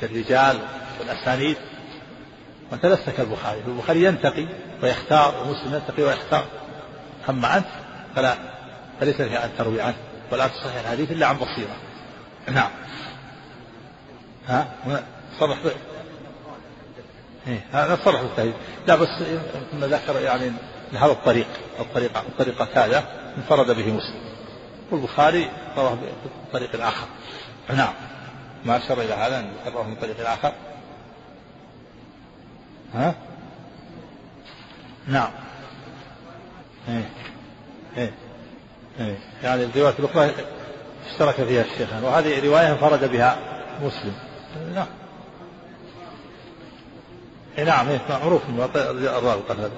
في الرجال والأسانيد. وانت لست كالبخاري. البخاري ينتقي ويختار ومسلم ينتقي ويختار. أما أنت فلا فليس لك أن تروي عنه. ولا تصحح الحديث إلا عن بصيرة. نعم. ها؟ صرح. ب... إيه هذا صرح بالتهديد لا بس ذكر يعني هذا الطريق الطريقة الطريقة هذا انفرد به مسلم. والبخاري رواه بطريق آخر. نعم. ما أشار إلى هذا أن رواه من طريق آخر. ها؟ نعم. إيه إيه. يعني الرواية الأخرى اشترك فيها الشيخان وهذه رواية انفرد بها مسلم. نعم إيه نعم إيه معروف قال هذا.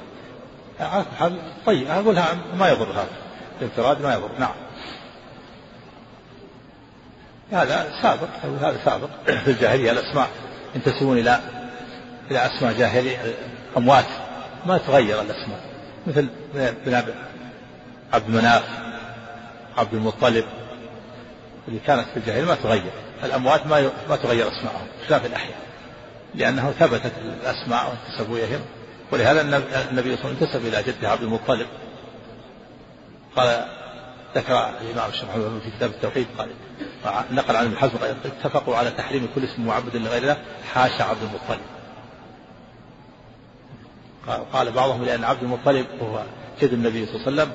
على حال طيب أقول ما يضر هذا. الانفراد ما يضر. نعم. هذا سابق هذا سابق في الجاهلية. الأسماء ينتسبون إلى إلى أسماء جاهلية أموات ما تغير الأسماء. مثل بن عبد مناف عبد المطلب اللي كانت في الجاهلية ما تغير. الأموات ما ما تغير أسماءهم خلاف الأحياء. لأنه ثبتت الأسماء وانتسبوا إليهم ولهذا النبي صلى الله عليه وسلم انتسب إلى جده عبد المطلب. قال ذكر الإمام الشافعي في كتاب التوحيد قال نقل عن ابن حزم اتفقوا على تحريم كل اسم معبد لغير الله حاشا عبد المطلب. قال بعضهم لأن عبد المطلب هو جد النبي صلى الله عليه وسلم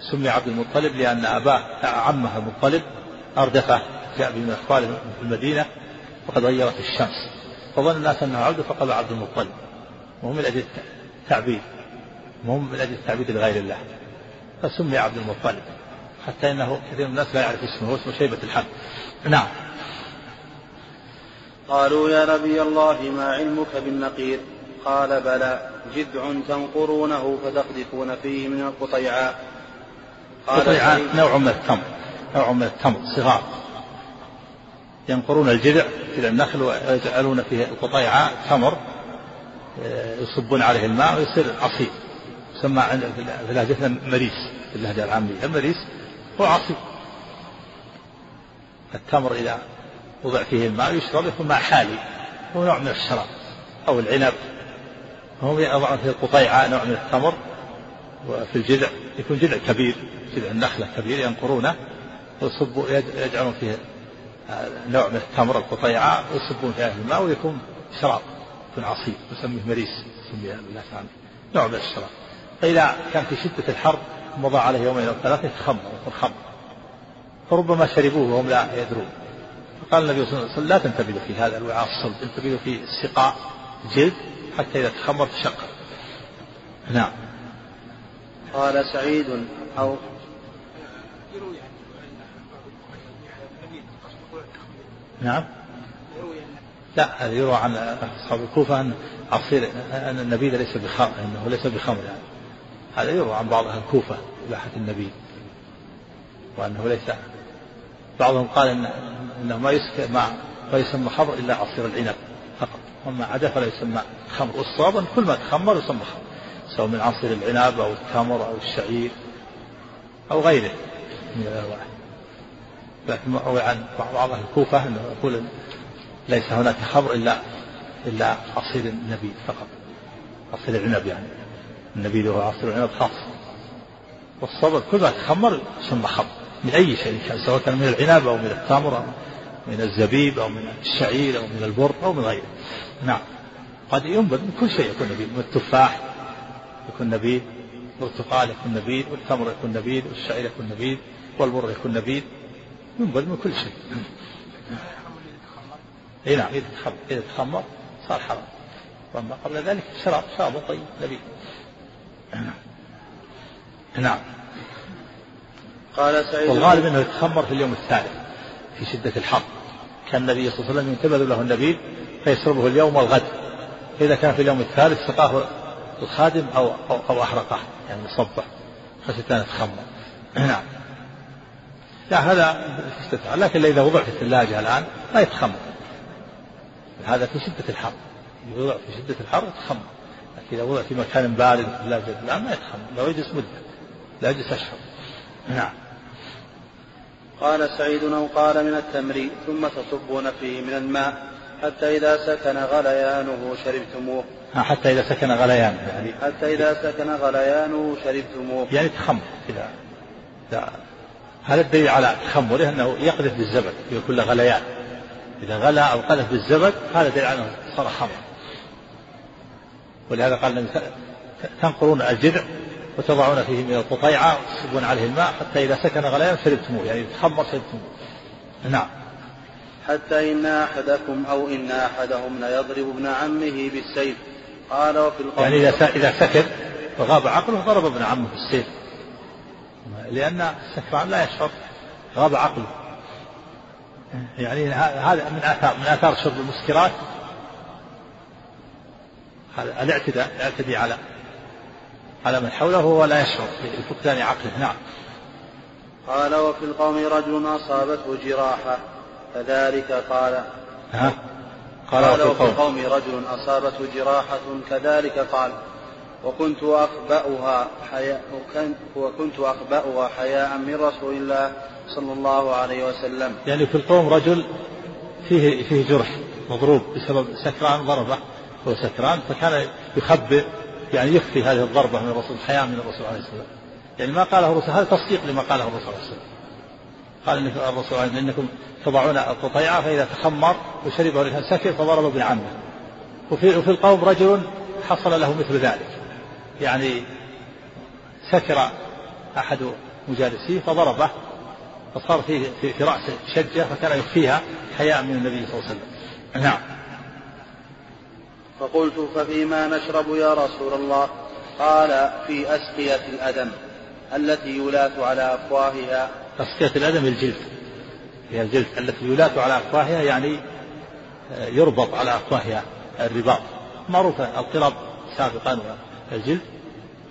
سمي عبد المطلب لأن أباه عمه المطلب أردفه جاء من أخباره في المدينة وقد غيرت الشمس. فظن الناس أنه عبد فقال عبد المطلب. وهو من أجل التعبيد. وهو من أجل التعبيد لغير الله. فسمي عبد المطلب. حتى إنه كثير من الناس لا يعرف اسمه اسمه شيبة الحمد نعم. قالوا يا نبي الله ما علمك بالنقير؟ قال بلى جذع تنقرونه فتقذفون فيه من القطيعاء القطيعاء نوع من التمر نوع من التمر صغار. ينقرون الجذع إلى النخل ويجعلون فيه القطيعاء تمر آه، يصبون عليه الماء ويصير عصير. يسمى في لهجتنا مريس في اللهجة العامية. المريس هو عصير. التمر إذا وضع فيه الماء يشرب يكون ماء حالي هو نوع من الشراب أو العنب. هم يضعون فيه القطيعة نوع من التمر وفي الجذع يكون جذع كبير. جذع النخلة كبير ينقرونه ويصبوا يجعلون فيه نوع من التمر القطيعة ويصبون فيها الماء ويكون شراب يكون عصير يسميه مريس يسميه الناس عنه نوع من الشراب. فإذا كان في شدة الحر مضى عليه يومين أو ثلاثة يتخمر يكون خمر. فربما شربوه وهم لا يدرون. فقال النبي صلى الله عليه وسلم لا تنتبهوا في هذا الوعاء الصلب انتبهوا في سقاء جلد حتى إذا تخمر تشقق. نعم. قال سعيد أو نعم. لا هذا يروى عن أصحاب الكوفة أن عصير أن النبيذ ليس بخمر أنه ليس بخمر يعني. هذا يروى عن بعض أهل الكوفة إباحة النبيذ وأنه ليس بعضهم قال إن أنه ما يسمى ما يسمى خمر إلا عصير العنب فقط. وما عدا فلا يسمى خمر. والصواب كل ما تخمر يسمى خمر سواء من عصير العنب أو التمر أو الشعير أو غيره من الأنواع. لكن روي عن بعض أهل الكوفة أنه يقول ليس هناك خمر إلا إلا عصير النبيذ فقط. عصير العنب يعني. النبيذ هو عصير العنب خاص. والصبر كل ما تخمر يسمى خمر من أي شيء كان سواء كان من العنب أو من التمر أو من الزبيب أو من الشعير أو من البر أو من غيره. نعم. قد ينبذ من كل شيء يكون نبيذ من التفاح يكون نبيذ والبرتقال يكون نبيذ والتمر يكون نبيذ والشعير يكون نبيذ والبر يكون نبيذ ينبذ من كل شيء. اي نعم إذا تخمر إذا تخمر صار حرام. وأما قبل ذلك شراب شراب طيب نبيذ نعم. قال سعيد والغالب إنه يتخمر في اليوم الثالث في شدة الحر. كان النبي صلى الله عليه وسلم ينتبذ له النبيذ فيشربه اليوم والغد. فاذا كان في اليوم الثالث سقاه الخادم أو أو, أو أحرقه يعني صبه خشيه أن يتخمر. نعم. لا هذا استثناء. لكن إذا وضع في الثلاجة الآن ما يتخمر. هذا في شدة الحر. يوضع في شدة الحر يتخمر لكن إذا وضع في مكان بارد في الثلاجة الآن ما يتخمر. لو يجلس مدة لا يجلس أشهر. نعم. قال سعيد أو قال من التمر ثم تصبون فيه من الماء حتى إذا سكن غليانه شربتموه. حتى إذا سكن غليانه يعني حتى إذا سكن غليانه شربتموه. يعني تخمر إذا إذا هذا الدليل على تخمره أنه يقذف بالزبد يكون له غليان. إذا غلى أو قذف بالزبد هذا دليل على أنه صار خمر. ولهذا قال النبي تنقرون الجذع وتضعون فيه من القطيعة وتصبون عليه الماء حتى إذا سكن غليان شربتموه يعني تخمر شربتموه نعم. حتى إن أحدكم أو إن أحدهم ليضرب ابن عمه بالسيف. قال وفي القول يعني إذا إذا سكت وغاب عقله ضرب ابن عمه بالسيف. لأن السكران لا يشعر غاب عقله. يعني هذا من آثار من آثار شرب المسكرات. الاعتداء يعتدي على على من حوله وهو لا يشعر بفقدان عقله. نعم. قال وفي القوم رجل أصابته جراحة كذلك قال. ها؟ قال, قال وفي القوم. رجل أصابته جراحة كذلك قال. وكنت أخبأها حياء وكنت أخبأها حياء من رسول الله صلى الله عليه وسلم. يعني في القوم رجل فيه فيه جرح مضروب بسبب سكران ضربة هو سكران فكان يخبئ يعني يخفي هذه الضربة من الرسول حياء من الرسول عليه الصلاة والسلام. يعني ما قاله الرسول هذا تصديق لما قاله الرسول عليه والسلام. قال إن الرسول عليه إنكم تضعون القطيعة فإذا تخمر وشربه الإنسان سكر فضرب بعمه. وفي وفي القوم رجل حصل له مثل ذلك. يعني سكر أحد مجالسيه فضربه فصار في في, في رأسه شجة فكان يخفيها حياء من النبي صلى الله عليه وسلم. نعم. فقلت ففيما نشرب يا رسول الله قال في أسقية الأدم التي يلات على أفواهها أسقية الأدم الجلد هي الجلد التي يلات على أفواهها يعني آه، يربط على أفواهها الرباط معروفة القرب سابقا الجلد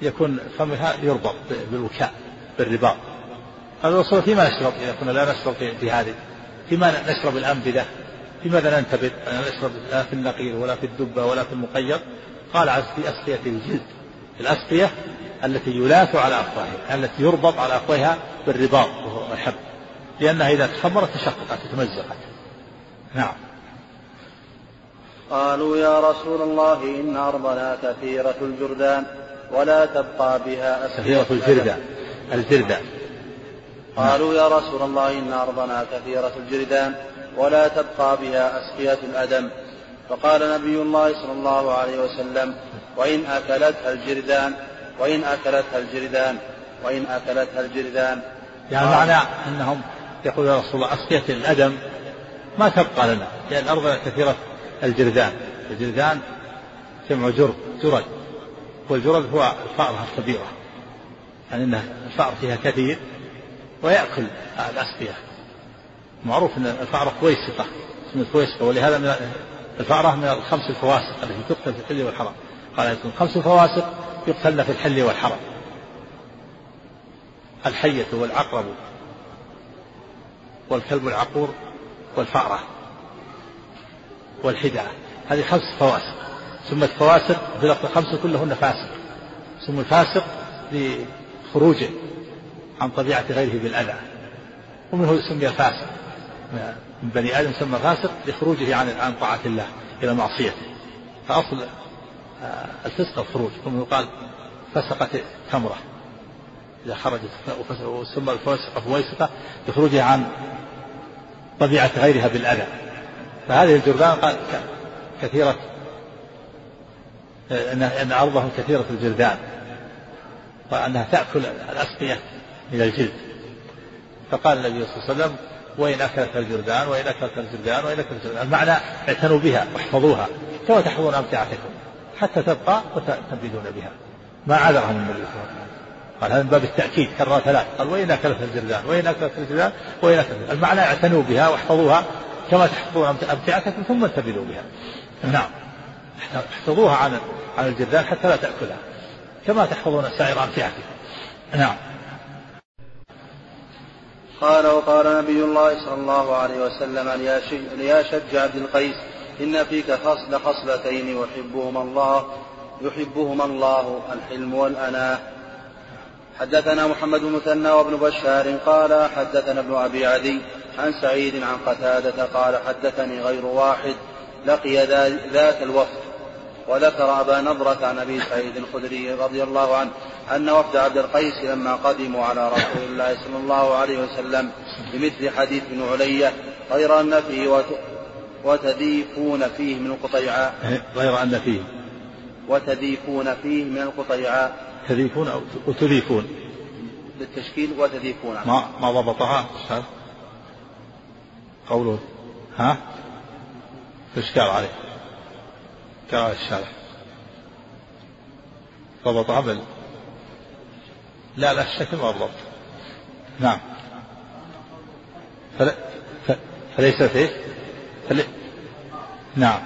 يكون فمها يربط بالوكاء بالرباط. الرسول فيما نشرب؟ إذا كنا لا نشرب في هذه. فيما نشرب الأنبذة لماذا ننتبه؟ لا نشرب لا في النقير ولا في الدبة ولا في المقيض. قال عز في أسقية الجلد. الأسقية التي يلاث على أفواهها التي يربط على أفواهها بالرباط وهو الحب لأنها إذا تخمرت تشققت تمزقت. نعم. قالوا يا رسول الله إن أرضنا كثيرة الجردان ولا تبقى بها أسقية كثيرة الجردان الجردان قالوا يا رسول الله إن أرضنا كثيرة الجردان ولا تبقى بها أسقية الأدم. فقال نبي الله صلى الله عليه وسلم وإن أكلتها الجردان وإن أكلتها الجردان وإن أكلتها الجردان. يعني معنى أنهم يقول يا رسول الله أسقية الأدم ما تبقى لنا لأن الأرض كثيرة. الجردان الجردان جمع جرد جرد والجرد هو الفأرة الكبيرة. يعني أن الفأر فيها كثير ويأكل الأسقية معروف أن الفأرة كويسقة اسمها كويسقة ولهذا من الفأرة من الخمس الفواسق التي تقتل في الحل والحرم قال يكون خمس فواسق يقتلن في الحل والحرم الحية والعقرب والكلب العقور والفأرة. والحداء. هذه خمس فواسق. سمت فواسق في الخمسة كلهن فاسق. سموا الفاسق لخروجه عن طبيعة غيره بالأذى. ومنه سمي الفاسق من بني آدم سمى فاسق لخروجه عن عن طاعة الله إلى معصيته. فأصل آه، الفسق الخروج. ثم يقال فسقت تمرة. إذا خرجت وسمى الفاسقة فويسقة لخروجها عن طبيعة غيرها بالأذى. فهذه الجرذان قال كثيرة. آه، أن أرضهم كثيرة الجلدان وأنها تأكل الأسقية من الجلد. فقال النبي صلى الله عليه وسلم وإن أكلت الجردان وإن أكلت الجردان وإن أكلت الجردان المعنى اعتنوا بها واحفظوها. كما تحفظون أمتعتكم حتى تبقى وتنبذون بها. ما عذرهم النبي صلى الله عليه وسلم. قال هذا من باب التأكيد كرر ثلاث. قال وإن أكلت الجردان وإن أكلت الجردان وإن أكلت المعنى اعتنوا بها واحفظوها. كما تحفظون أمتعتكم ثم انتبذوا بها. نعم. احفظوها عن عن الجردان حتى لا تأكلها. كما تحفظون سائر أمتعتكم. نعم. قال وقال نبي الله صلى الله عليه وسلم ليشج عبد القيس إن فيك خصل خصلتين يحبهما الله يحبهما الله الحلم والأناة حدثنا محمد بن مثنى وابن بشار قال حدثنا ابن أبي عدي عن سعيد عن قتادة قال حدثني غير واحد لقي ذاك الوفد وذكر أبا نضرة عن أبي سعيد الخدري رضي الله عنه أن وفد عبد القيس لما قدموا على رسول الله صلى الله عليه وسلم بمثل حديث بن علية غير أن فيه وتذيفون فيه من القطيعاء غير أن فيه. وتذيفون فيه من القطيعاء تذيفون أو تذيفون. للتشكيل وتذيفون. ما ما ضبطها قوله ها؟ إشكال عليه. قراءة الشارع. ضبطها بال لا لا الشكل ما ضبط. نعم. فل... ف... فليست إيش؟ فل... نعم.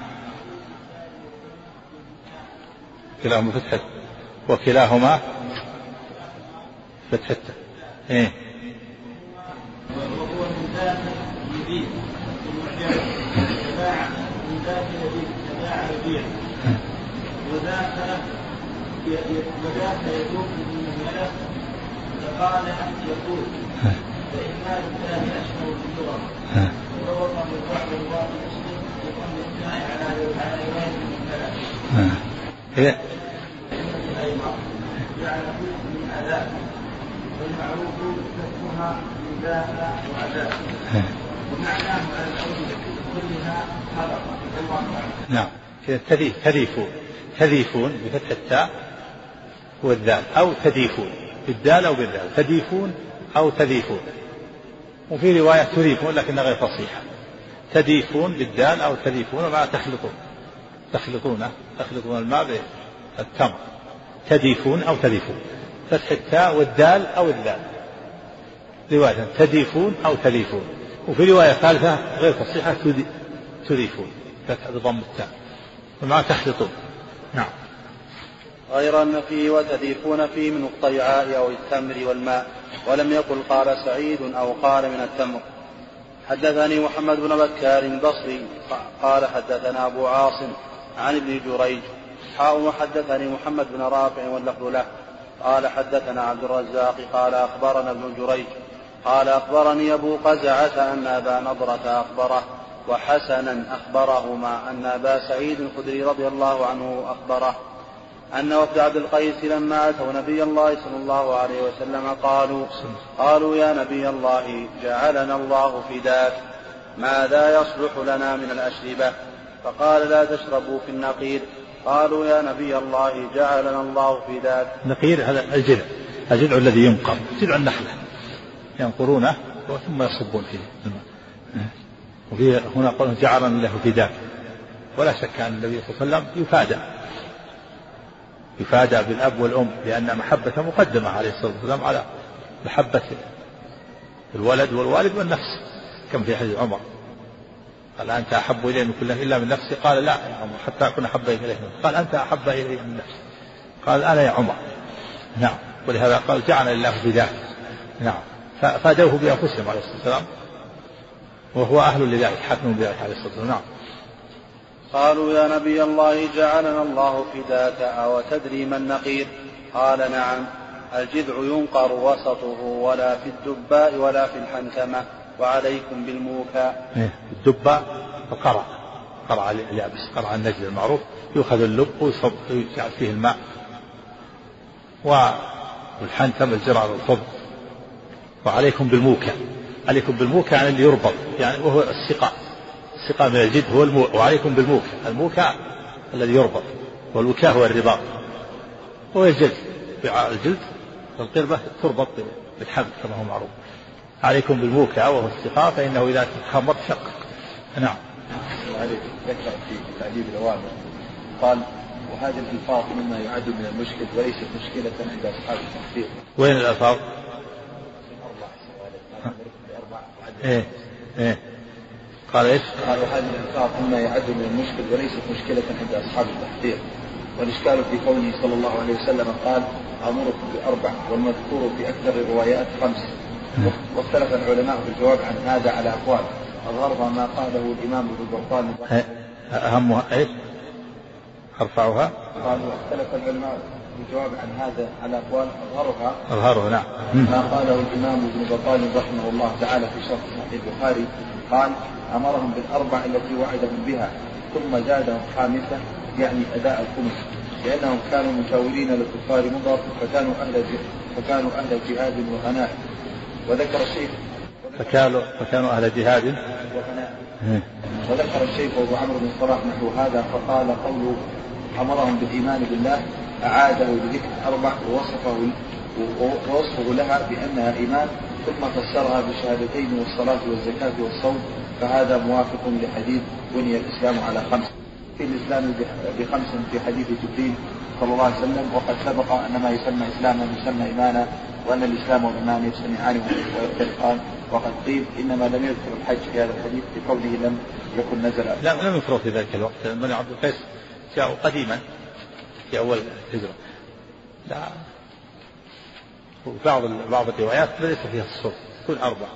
كلاهما فتحة. وكلاهما فتحة. إيه وهو من ذات يبيع تباع من ذات يبيع تباع يبيع وذاك وذاك يدوم من الملك فقال يقول فإن لله أشهر باللغة وروى من بعض الله مسلم يقوم بالسماع على على رواية من ثلاث. هي جعل من عذاب والمعروف كفها ذاك وعذاب ومعناه على الأرض كلها حرقة نعم. كذا تذيف تذيفون. تذيفون بفتح التاء والذال. أو تذيفون. بالدال أو بالذال. تذيفون أو تذيفون. وفي رواية تذيفون لكنها غير فصيحة. تذيفون بالدال أو تذيفون. ومع تخلطون تخلطونه تخلطون الماء بالتمر. تديفون أو تذيفون. فتح التاء والدال أو الذال. رواية تديفون أو تليفون وفي رواية ثالثة غير فصيحة تذيفون. فتح بضم التاء ومع تخلطون نعم. غير أن فيه وتذيفون فيه من الطيعاء أو التمر والماء ولم يقل قال سعيد أو قال من التمر. حدثني محمد بن بكار البصري قال حدثنا أبو عاصم عن ابن جريج. حاء وحدثني محمد بن رافع واللفظ له. قال حدثنا عبد الرزاق قال أخبرنا ابن جريج. قال أخبرني أبو قزعة أن أبا نضرة أخبره. وحسنا أخبرهما أن أبا سعيد الخدري رضي الله عنه أخبره أن وفد عبد القيس لما أتوا نبي الله صلى الله عليه وسلم قالوا قالوا يا نبي الله جعلنا الله فداك ماذا يصلح لنا من الأشربة؟ فقال لا تشربوا في النقير. قالوا يا نبي الله جعلنا الله فداك النقير هذا الجذع الجذع الذي ينقر جذع النخلة ينقرونه ثم يصبون فيه. وفي هنا قول جعلنا الله فداك ولا شك أن النبي صلى الله عليه وسلم يفادى. يفادى بالأب والأم لأن محبة مقدمة عليه الصلاة والسلام على محبة الولد والوالد والنفس كم في حديث عمر. قال أنت أحب إلي من كله إلا من نفسي. قال لا يا عمر حتى أكون أحب إليه. قال أنت أحب إلي من نفسي. قال أنا يا عمر. نعم. ولهذا قال جعل الله بذلك نعم. ففادوه بأنفسهم عليه الصلاة والسلام. وهو أهل لذلك حكموا بذلك عليه الصلاة والسلام. نعم. قالوا يا نبي الله جعلنا الله فداك أو تدري ما النقير قال نعم. الجذع ينقر وسطه ولا في الدباء ولا في الحنكمة وعليكم بالموكى. إيه الدباء القرع قرع اليابس قرع النجل المعروف. يؤخذ اللب ويصب ويجعل فيه الماء. والحنتم الجرع والخبز وعليكم بالموكى. عليكم بالموكى يعني اللي يربط يعني وهو السقاء السقاء من الجد هو المو... وعليكم بالموكى. الموكى الذي يربط والوكاء هو الرباط. هو الجلد. الجلد القربة تربط بالحبل كما هو معروف. عليكم بالموكى وهو السقاء فإنه إذا تخمر شقق نعم. ذكر في تعذيب الأوامر قال وهذه الألفاظ مما يعد من المشكل وليست مشكلة عند أصحاب التحقيق وين الألفاظ؟ إيه إيه قال إيش؟ قال وهذه الألفاظ مما يعد من المشكل وليست مشكلة عند أصحاب التحقيق والإشكال في قوله صلى الله عليه وسلم قال أمركم بأربع والمذكور في أكثر الروايات خمس واختلف العلماء في الجواب عن هذا على أقوال أظهرها ما قاله الإمام ابن البرقان أهمها إيش؟ أرفعها؟ قالوا اختلف العلماء الجواب عن هذا على أقوال أظهرها. أظهرها نعم. ما قاله الإمام ابن بطال رحمه الله تعالى في شرح صحيح البخاري. قال أمرهم بالأربع التي وعدهم بها ثم زادهم خامسة يعني أداء الخمس. لأنهم كانوا مشاورين للكفار مضر فكانوا أهل فكانوا أهل جهاد وغناء. وذكر الشيخ فكانوا فكانوا أهل جهاد. وغناء. وذكر الشيخ أبو عمرو بن صلاح نحو هذا فقال قوله أمرهم بالإيمان بالله أعاده بذكر أربع ووصفه ووصفه لها بأنها إيمان ثم فسرها بالشهادتين والصلاة والزكاة والصوم فهذا موافق لحديث بني الإسلام على خمس. في الإسلام بخمس في حديث جبريل صلى الله عليه وسلم وقد سبق أن ما يسمى إسلاما يسمى إيمانا وأن الإسلام والإيمان يجتمعان ويفترقان وقد قيل إنما لم يذكر الحج في هذا الحديث بقوله لم يكن نزل لا لم يفرغ في ذلك الوقت. بني عبد القيس جاءوا قديما. في أول الهجرة. لا. وبعض بعض الروايات ليس فيها الصوت تكون أربعة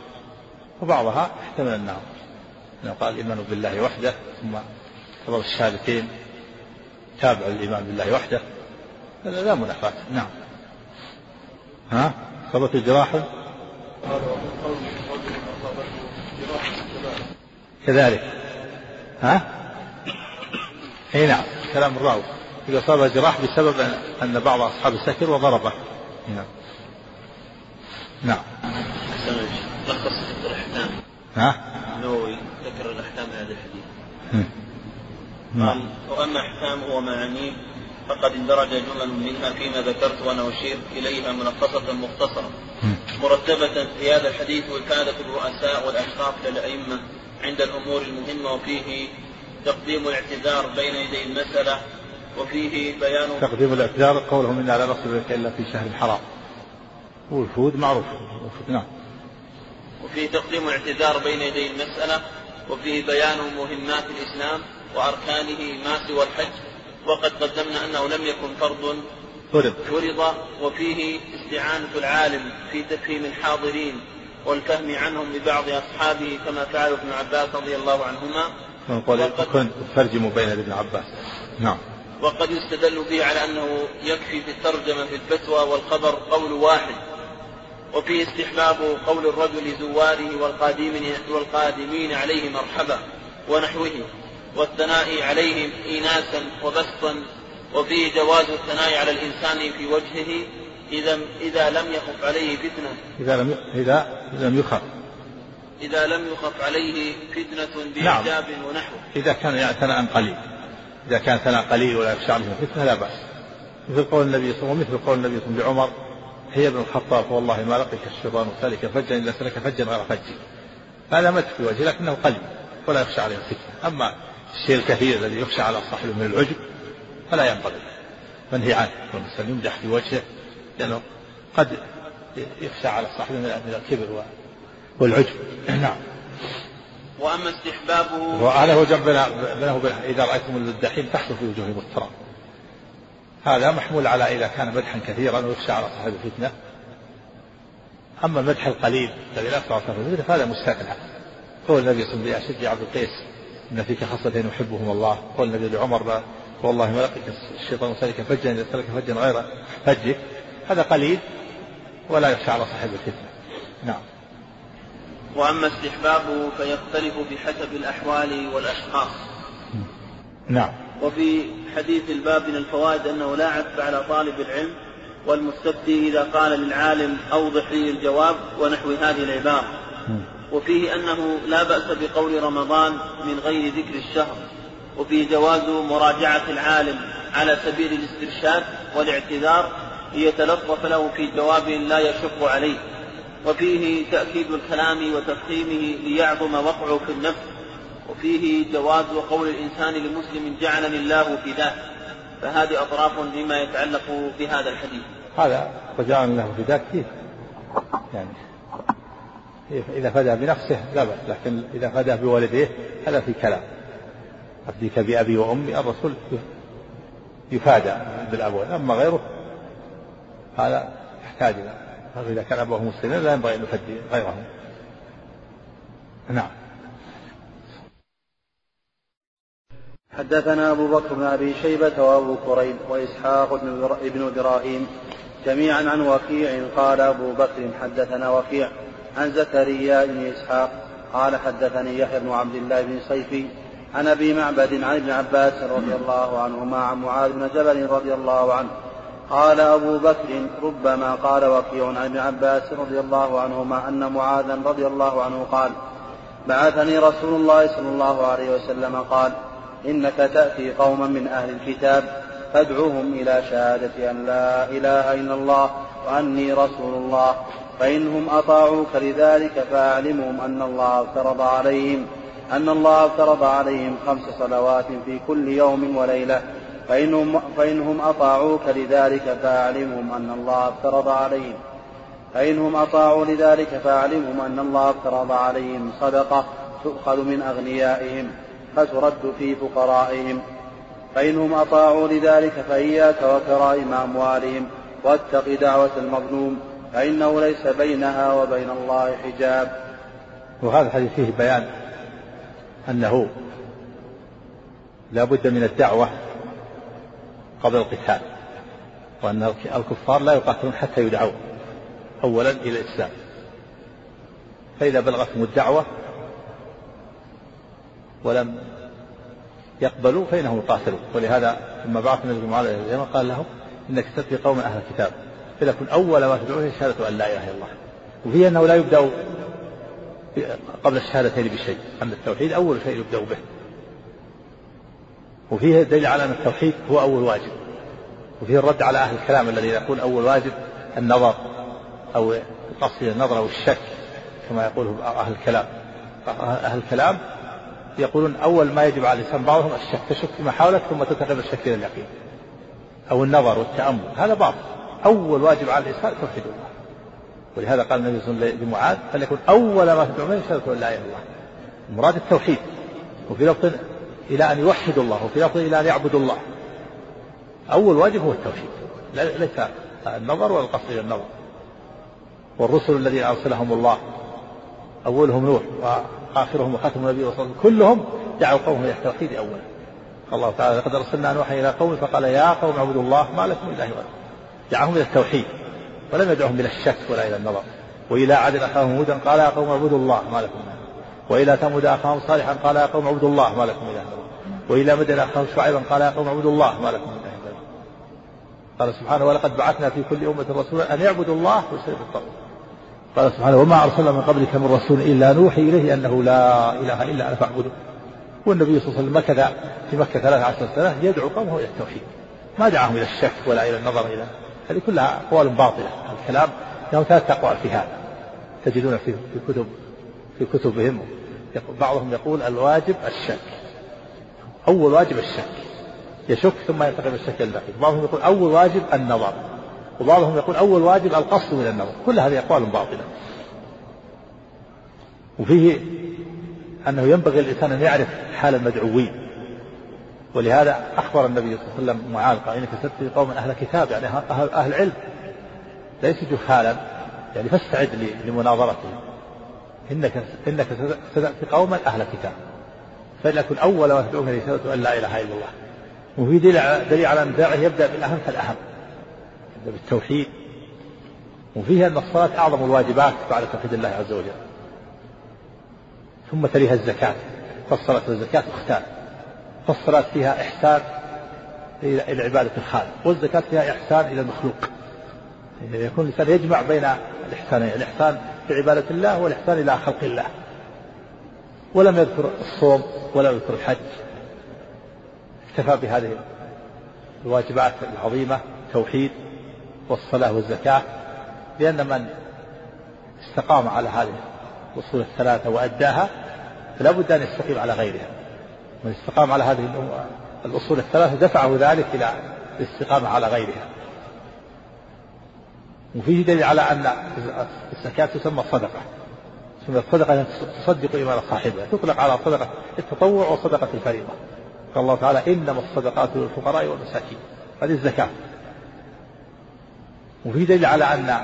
وبعضها احتمل النار قال الإيمان بالله وحده ثم تضع الشهادتين تابع الإيمان بالله وحده. هذا لا منافاة. نعم. ها؟ صبت الجراح؟ كذلك. ها؟ إي نعم. كلام الراوي. إذا أصاب جراح بسبب أن بعض أصحابه سكر وضربه. نعم. نعم. لخص الأحكام ها؟ النووي ذكر الأحكام هذا الحديث قال وأما أحكامه ومعانيه فقد اندرج جمل منها فيما ذكرت وأنا أشير إليها ملخصة مختصرة. مرتبة في هذا الحديث وكادة الرؤساء والأشراف للأئمة عند الأمور المهمة وفيه تقديم الاعتذار بين يدي المسألة وفيه بيان تقديم الاعتذار قولهم إنا لا نصل إليك إلا في شهر الحرام. والفود معروف. نعم. وفيه تقديم الاعتذار بين يدي المسألة وفيه بيان مهمات الإسلام وأركانه ما سوى الحج وقد قدمنا أنه لم يكن فرض فرض. فرض وفيه استعانة العالم في تفهيم الحاضرين والفهم عنهم لبعض أصحابه كما فعل ابن عباس رضي الله عنهما. كن ترجموا بين ابن عباس. نعم. وقد يستدل به على أنه يكفي في الترجمة في الفتوى والخبر قول واحد وفيه استحباب قول الرجل زواره والقادمين, والقادمين عليه مرحبا ونحوه والثناء عليهم إيناسا وبسطا وفيه جواز الثناء على الإنسان في وجهه إذا إذا لم يخف عليه فتنة. إذا لم إذا لم يخف. إذا لم يخف عليه فتنة نعم. بإعجاب ونحوه إذا كان ثناء قليل. إذا كان ثناء قليل ولا يخشى عليه فتنة لا بأس. مثل قول النبي صلى الله عليه وسلم مثل قول النبي صلى الله عليه وسلم لعمر هي ابن الخطاب والله ما لقيك الشيطان سالك فجا إلا سلك فجا غير فجي هذا مدح في وجهه لكنه قليل ولا يخشى عليه الفتنة أما الشيء الكثير الذي يخشى على صاحبه من العجب فلا ينبغي. منهي عنه. والإنسان يمدح في وجهه لأنه قد يخشى على صاحبه من الكبر والعجب. نعم. وأما استحبابه وهذا هو جنب بينه وبين إذا رأيتم المدحين تحصل في وجوههم التراب هذا محمول على إذا كان مدحا كثيرا ويخشى على صاحب الفتنة. أما المدح القليل الذي لا يخشى على صاحب الفتنة فهذا مستثنى قول النبي صلى الله عليه وسلم لأشد عبد القيس إن فيك خصلتين يحبهم الله. قول النبي لعمر والله ما لقيك الشيطان سلك فجا إذا سلك فجا غير فجك هذا قليل ولا يخشى على صاحب الفتنة. نعم. وأما استحبابه فيختلف بحسب الأحوال والأشخاص. نعم. وفي حديث الباب من الفوائد أنه لا عتب على طالب العلم والمستفتي إذا قال للعالم أوضح لي الجواب ونحو هذه العبارة. وفيه أنه لا بأس بقول رمضان من غير ذكر الشهر. وفيه جواز مراجعة العالم على سبيل الاسترشاد والاعتذار ليتلطف له في جواب لا يشق عليه. وفيه تأكيد الكلام وتفخيمه ليعظم وقعه في النفس وفيه جواز قول الإنسان لمسلم جعلني الله في ذاك فهذه أطراف مما يتعلق بهذا الحديث. هذا وجعلني الله في ذاك كيف؟ يعني إذا فدى بنفسه لا بأس لكن إذا فدى بوالديه هذا في كلام. أفديك بأبي وأمي الرسول يفادى بالأبوين أما غيره هذا يحتاج إلى إذا كان أبوه مسلما لا ينبغي أن يفدي غيره. نعم. حدثنا أبو بكر بن أبي شيبة وأبو كريب وإسحاق بن إبراهيم جميعا عن وكيع قال أبو بكر حدثنا وكيع عن زكريا بن إسحاق قال حدثني يحيى بن عبد الله بن صيفي عن أبي معبد عن ابن عباس رضي الله عنهما عن معاذ بن جبل رضي الله عنه قال أبو بكر ربما قال وكيع عن ابن عباس رضي الله عنهما أن معاذا رضي الله عنه قال بعثني رسول الله صلى الله عليه وسلم قال إنك تأتي قوما من أهل الكتاب فادعوهم إلى شهادة أن لا إله إلا الله وأني رسول الله فإنهم أطاعوك لذلك فأعلمهم أن الله افترض عليهم أن الله افترض عليهم خمس صلوات في كل يوم وليلة فإنهم, فإنهم أطاعوك لذلك فأعلمهم أن الله افترض عليهم. فإنهم أطاعوا لذلك فأعلمهم أن الله افترض عليهم صدقة تؤخذ من أغنيائهم فترد في فقرائهم. فإنهم أطاعوا لذلك فإياك وكرائم أموالهم واتق دعوة المظلوم فإنه ليس بينها وبين الله حجاب. وهذا الحديث فيه بيان أنه لا بد من الدعوة قبل القتال وأن الكفار لا يقاتلون حتى يدعوا أولا إلى الإسلام. فإذا بلغتهم الدعوة ولم يقبلوا فإنهم يقاتلون. ولهذا لما بعث النبي إلى اليمن قال لهم إنك تأتي قوم أهل الكتاب فليكن أول ما تدعوه شهادة أن لا إله إلا الله. وفيه أنه لا يبدأ قبل الشهادتين بشيء أما التوحيد أول شيء يبدأ به. وفيه دليل على أن التوحيد هو أول واجب. وفيه الرد على أهل الكلام الذي يقول أول واجب النظر أو قصد النظر أو الشك كما يقول أهل الكلام. أهل الكلام يقولون أول ما يجب على الإنسان بعضهم الشك تشك فيما حولك ثم تتقبل الشك إلى اليقين أو النظر والتأمل. هذا باطل. أول واجب على الإنسان توحيد الله. ولهذا قال النبي صلى الله عليه وسلم لمعاذ فليكن أول ما تدعو به شهادة لا إله إلا الله. المراد التوحيد. وفي لفظ إلى أن يوحدوا الله وفي لفظ إلى أن يعبدوا الله. أول واجب هو التوحيد. ليس النظر ولا القصد إلى النظر. والرسل الذين أرسلهم الله أولهم نوح وآخرهم وخاتم النبي صلى الله عليه وسلم كلهم دعوا قومهم إلى التوحيد أولا. قال الله تعالى لقد أرسلنا نوحا إلى قومه فقال يا قوم اعبدوا الله ما لكم إله غيره دعاهم إلى التوحيد. ولم يدعهم إلى الشك ولا إلى النظر. وإلى عاد أخاهم هودا قال يا قوم اعبدوا الله ما لكم من وإلى ثمود أخاهم صالحا قال يا قوم اعبدوا الله ما لكم إله وإلى مدن أخاهم شعيبا قال يا قوم اعبدوا الله ما لكم إله قال سبحانه ولقد بعثنا في كل أمة رسولا أن يعبدوا الله واجتنبوا الطاغوت. قال سبحانه وما أرسلنا من قبلك من رسول إلا نوحي إليه أنه لا إله إلا أنا فاعبدوا والنبي صلى الله عليه وسلم مكث في مكة 13 سنة يدعو قومه إلى التوحيد. ما دعاهم إلى الشك ولا إلى النظر إلى هذه كلها أقوال باطلة. الكلام له ثلاثة أقوال في هذا. تجدون في كتب في كتبهم. بعضهم يقول الواجب الشك. أول واجب الشك. يشك ثم ينتقل الشك إلى بعضهم يقول أول واجب النظر. وبعضهم يقول أول واجب القصد من النظر. كل هذه أقوال باطلة. وفيه أنه ينبغي الإنسان أن يعرف حال المدعوين. ولهذا أخبر النبي صلى الله عليه وسلم معاذ قال إنك ستأتي قوما أهل كتاب يعني أهل, أهل علم. ليس جهالا يعني فاستعد لمناظرتهم إنك إنك ستأتي قوما أهل كتاب. فليكن أول ما تدعوهم إليه شهادة أن لا إله إلا الله. وفي دليل على أن داعيه يبدأ بالأهم فالأهم. يبدأ بالتوحيد. وفيها أن الصلاة أعظم الواجبات بعد توحيد الله عز وجل. ثم تليها الزكاة. فالصلاة والزكاة أختان فالصلاة فيها إحسان إلى عبادة الخالق. والزكاة فيها إحسان إلى المخلوق. يكون الإنسان يجمع بين الإحسانين الإحسان في عبادة الله والإحسان إلى خلق الله. ولم يذكر الصوم ولا يذكر الحج. اكتفى بهذه الواجبات العظيمة التوحيد والصلاة والزكاة لأن من استقام على هذه الأصول الثلاثة وأداها فلا بد أن يستقيم على غيرها. من استقام على هذه الأصول الثلاثة دفعه ذلك إلى الاستقامة على غيرها. وفيه دليل على أن الزكاة تسمى صدقة. تسمى الصدقة تصدق إيمان صاحبها تطلق على صدقة التطوع وصدقة الفريضة. قال الله تعالى إنما الصدقات للفقراء والمساكين. هذه الزكاة. وفي دليل على أن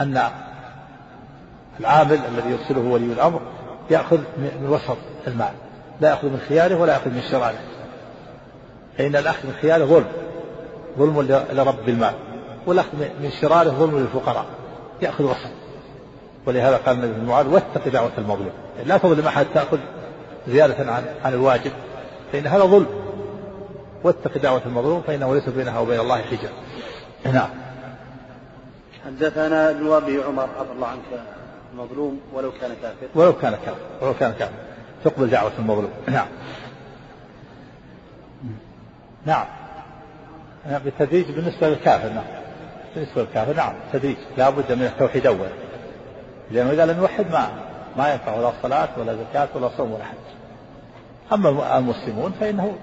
أن العامل الذي يرسله ولي الأمر يأخذ من وسط المال. لا يأخذ من خياره ولا يأخذ من شراره فإن الأخذ من خياره ظلم. ظلم لرب المال. والأخذ من شراره ظلم للفقراء. يأخذ وسط ولهذا قال النبي بن معاذ واتق دعوة المظلوم. لا تظلم أحد تأخذ زيادة عن عن الواجب. فإن هذا ظلم. واتق دعوة المظلوم فإنه ليس بينها وبين الله حجاب نعم. حدثنا ابن أبي عمر عفى الله عنك المظلوم ولو كان كافر ولو كان كافر ولو كان كافر تقبل دعوة المظلوم. نعم. نعم. بالتدريج بالنسبة للكافر نعم. بالنسبة للكافر نعم تدريج. لا بد من التوحيد أولا لأنه إذا لم يوحد ما ما ينفع ولا صلاة ولا زكاة ولا صوم ولا حج. أما المسلمون فإنه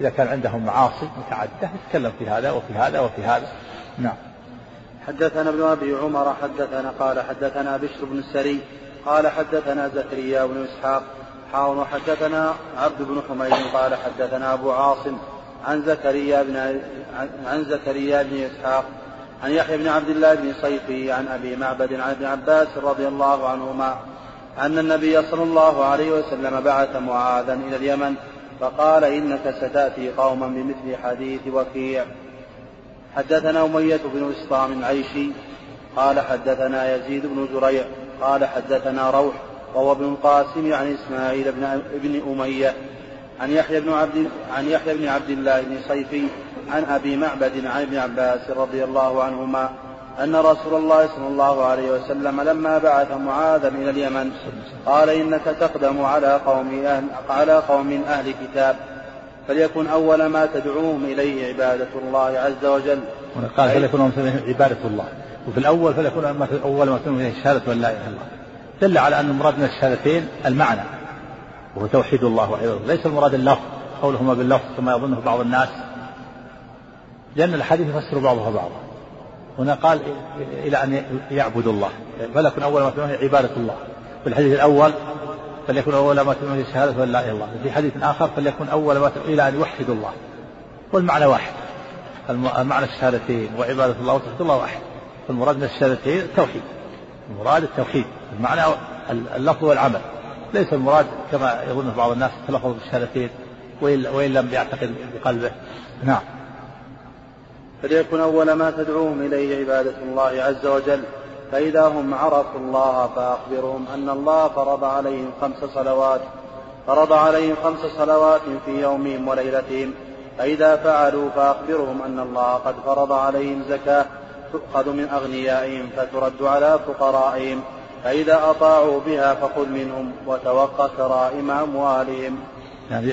إذا كان عندهم معاصي متعددة يتكلم في هذا وفي هذا وفي هذا. نعم. حدثنا ابن أبي عمر حدثنا قال حدثنا بشر بن السري قال حدثنا زكريا بن إسحاق حاول وحدثنا عبد بن حميد قال حدثنا أبو عاصم عن زكريا بن عن زكريا بن إسحاق عن يحيى بن عبد الله بن صيفي عن أبي معبد عن ابن عباس رضي الله عنهما أن النبي صلى الله عليه وسلم بعث معاذا إلى اليمن فقال إنك ستأتي قوما بمثل حديث وكيع. حدثنا أمية بن اسطام العيشي قال حدثنا يزيد بن زريع قال حدثنا روح وهو ابن القاسم عن إسماعيل بن ابن أمية. عن يحيى بن عبد عن يحيى بن عبد الله بن صيفي عن أبي معبد عن ابن عباس رضي الله عنهما أن رسول الله صلى الله عليه وسلم لما بعث معاذا إلى اليمن قال إنك تقدم على قوم أهل على قوم أهل كتاب فليكن أول ما تدعوهم إليه عبادة الله عز وجل. قال فليكن عبادة الله وفي الأول فليكن أول ما تدعوهم إليه شهاده ان لا إله إلا الله. دل على أن المراد من الشهادتين المعنى وهو توحيد الله وعباده ليس المراد اللفظ قولهما باللفظ كما يظنه بعض الناس. لأن الحديث يفسر بعضها بعضا. هنا قال إلى أن يعبدوا الله. فليكن أول ما تنوه عبادة الله. في الحديث الأول فليكن أول ما تنوه شهادة لا إله إلا الله. في حديث آخر فليكن أول ما إلى أن يوحدوا الله. والمعنى واحد. المعنى الشهادتين وعبادة الله وتوحيد الله واحد. فالمراد من الشهادتين التوحيد. المراد التوحيد. المعنى اللفظ والعمل. ليس المراد كما يظن بعض الناس التلفظ بالشهادتين وإن لم يعتقد بقلبه. نعم. فليكن أول ما تدعوهم إليه عبادة الله عز وجل. فإذا هم عرفوا الله فأخبرهم أن الله فرض عليهم خمس صلوات. فرض عليهم خمس صلوات في يومهم وليلتهم. فإذا فعلوا فأخبرهم أن الله قد فرض عليهم زكاة تؤخذ من أغنيائهم فترد على فقرائهم. فإذا أطاعوا بها فخذ منهم وتوقى كرائم أموالهم. يعني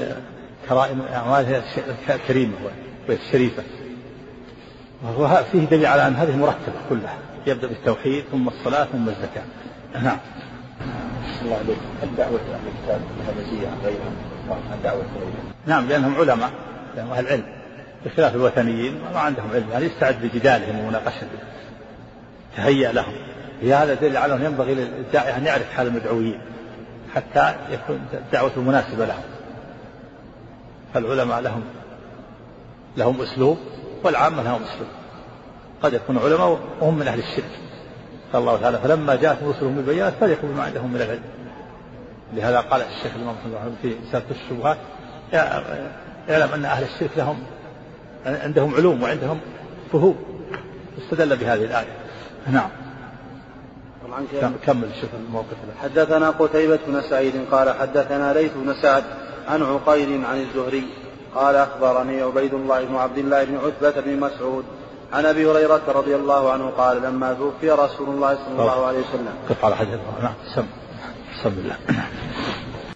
كرائم أموالها كريمة والشريفة وهو فيه دليل على أن هذه مرتبة كلها يبدأ بالتوحيد ثم الصلاة ثم الزكاة. نعم. الله عليك. الدعوة أهل الكتاب الهمجية عن غيرهم؟ دعوة غيرهم نعم لأنهم علماء لأنهم أهل علم بخلاف الوثنيين ما عندهم علم يعني يستعد بجدالهم ومناقشتهم تهيأ لهم. في هذا دليل على أنه ينبغي للداعية أن يعرف حال المدعوين حتى يكون الدعوة المناسبة لهم. فالعلماء لهم لهم أسلوب والعامة لهم أسلوب. قد يكون علماء وهم من أهل الشرك. قال الله تعالى فلما جاءتهم رسلهم بالبينات فرحوا بما عندهم من العلم. لهذا قال الشيخ الإمام محمد في رسالة الشبهات اعلم أن أهل الشرك لهم عندهم علوم وعندهم فهوم. استدل بهذه الآية. نعم. كمل شوف الموقف حدثنا قتيبة بن سعيد قال حدثنا ليث بن سعد عن عقيل عن الزهري قال أخبرني عبيد الله بن عبد الله بن عتبة بن مسعود عن ابي هريره رضي الله عنه قال لما توفي رسول الله صلى الله عليه وسلم قف على حديث نعم سم سم الله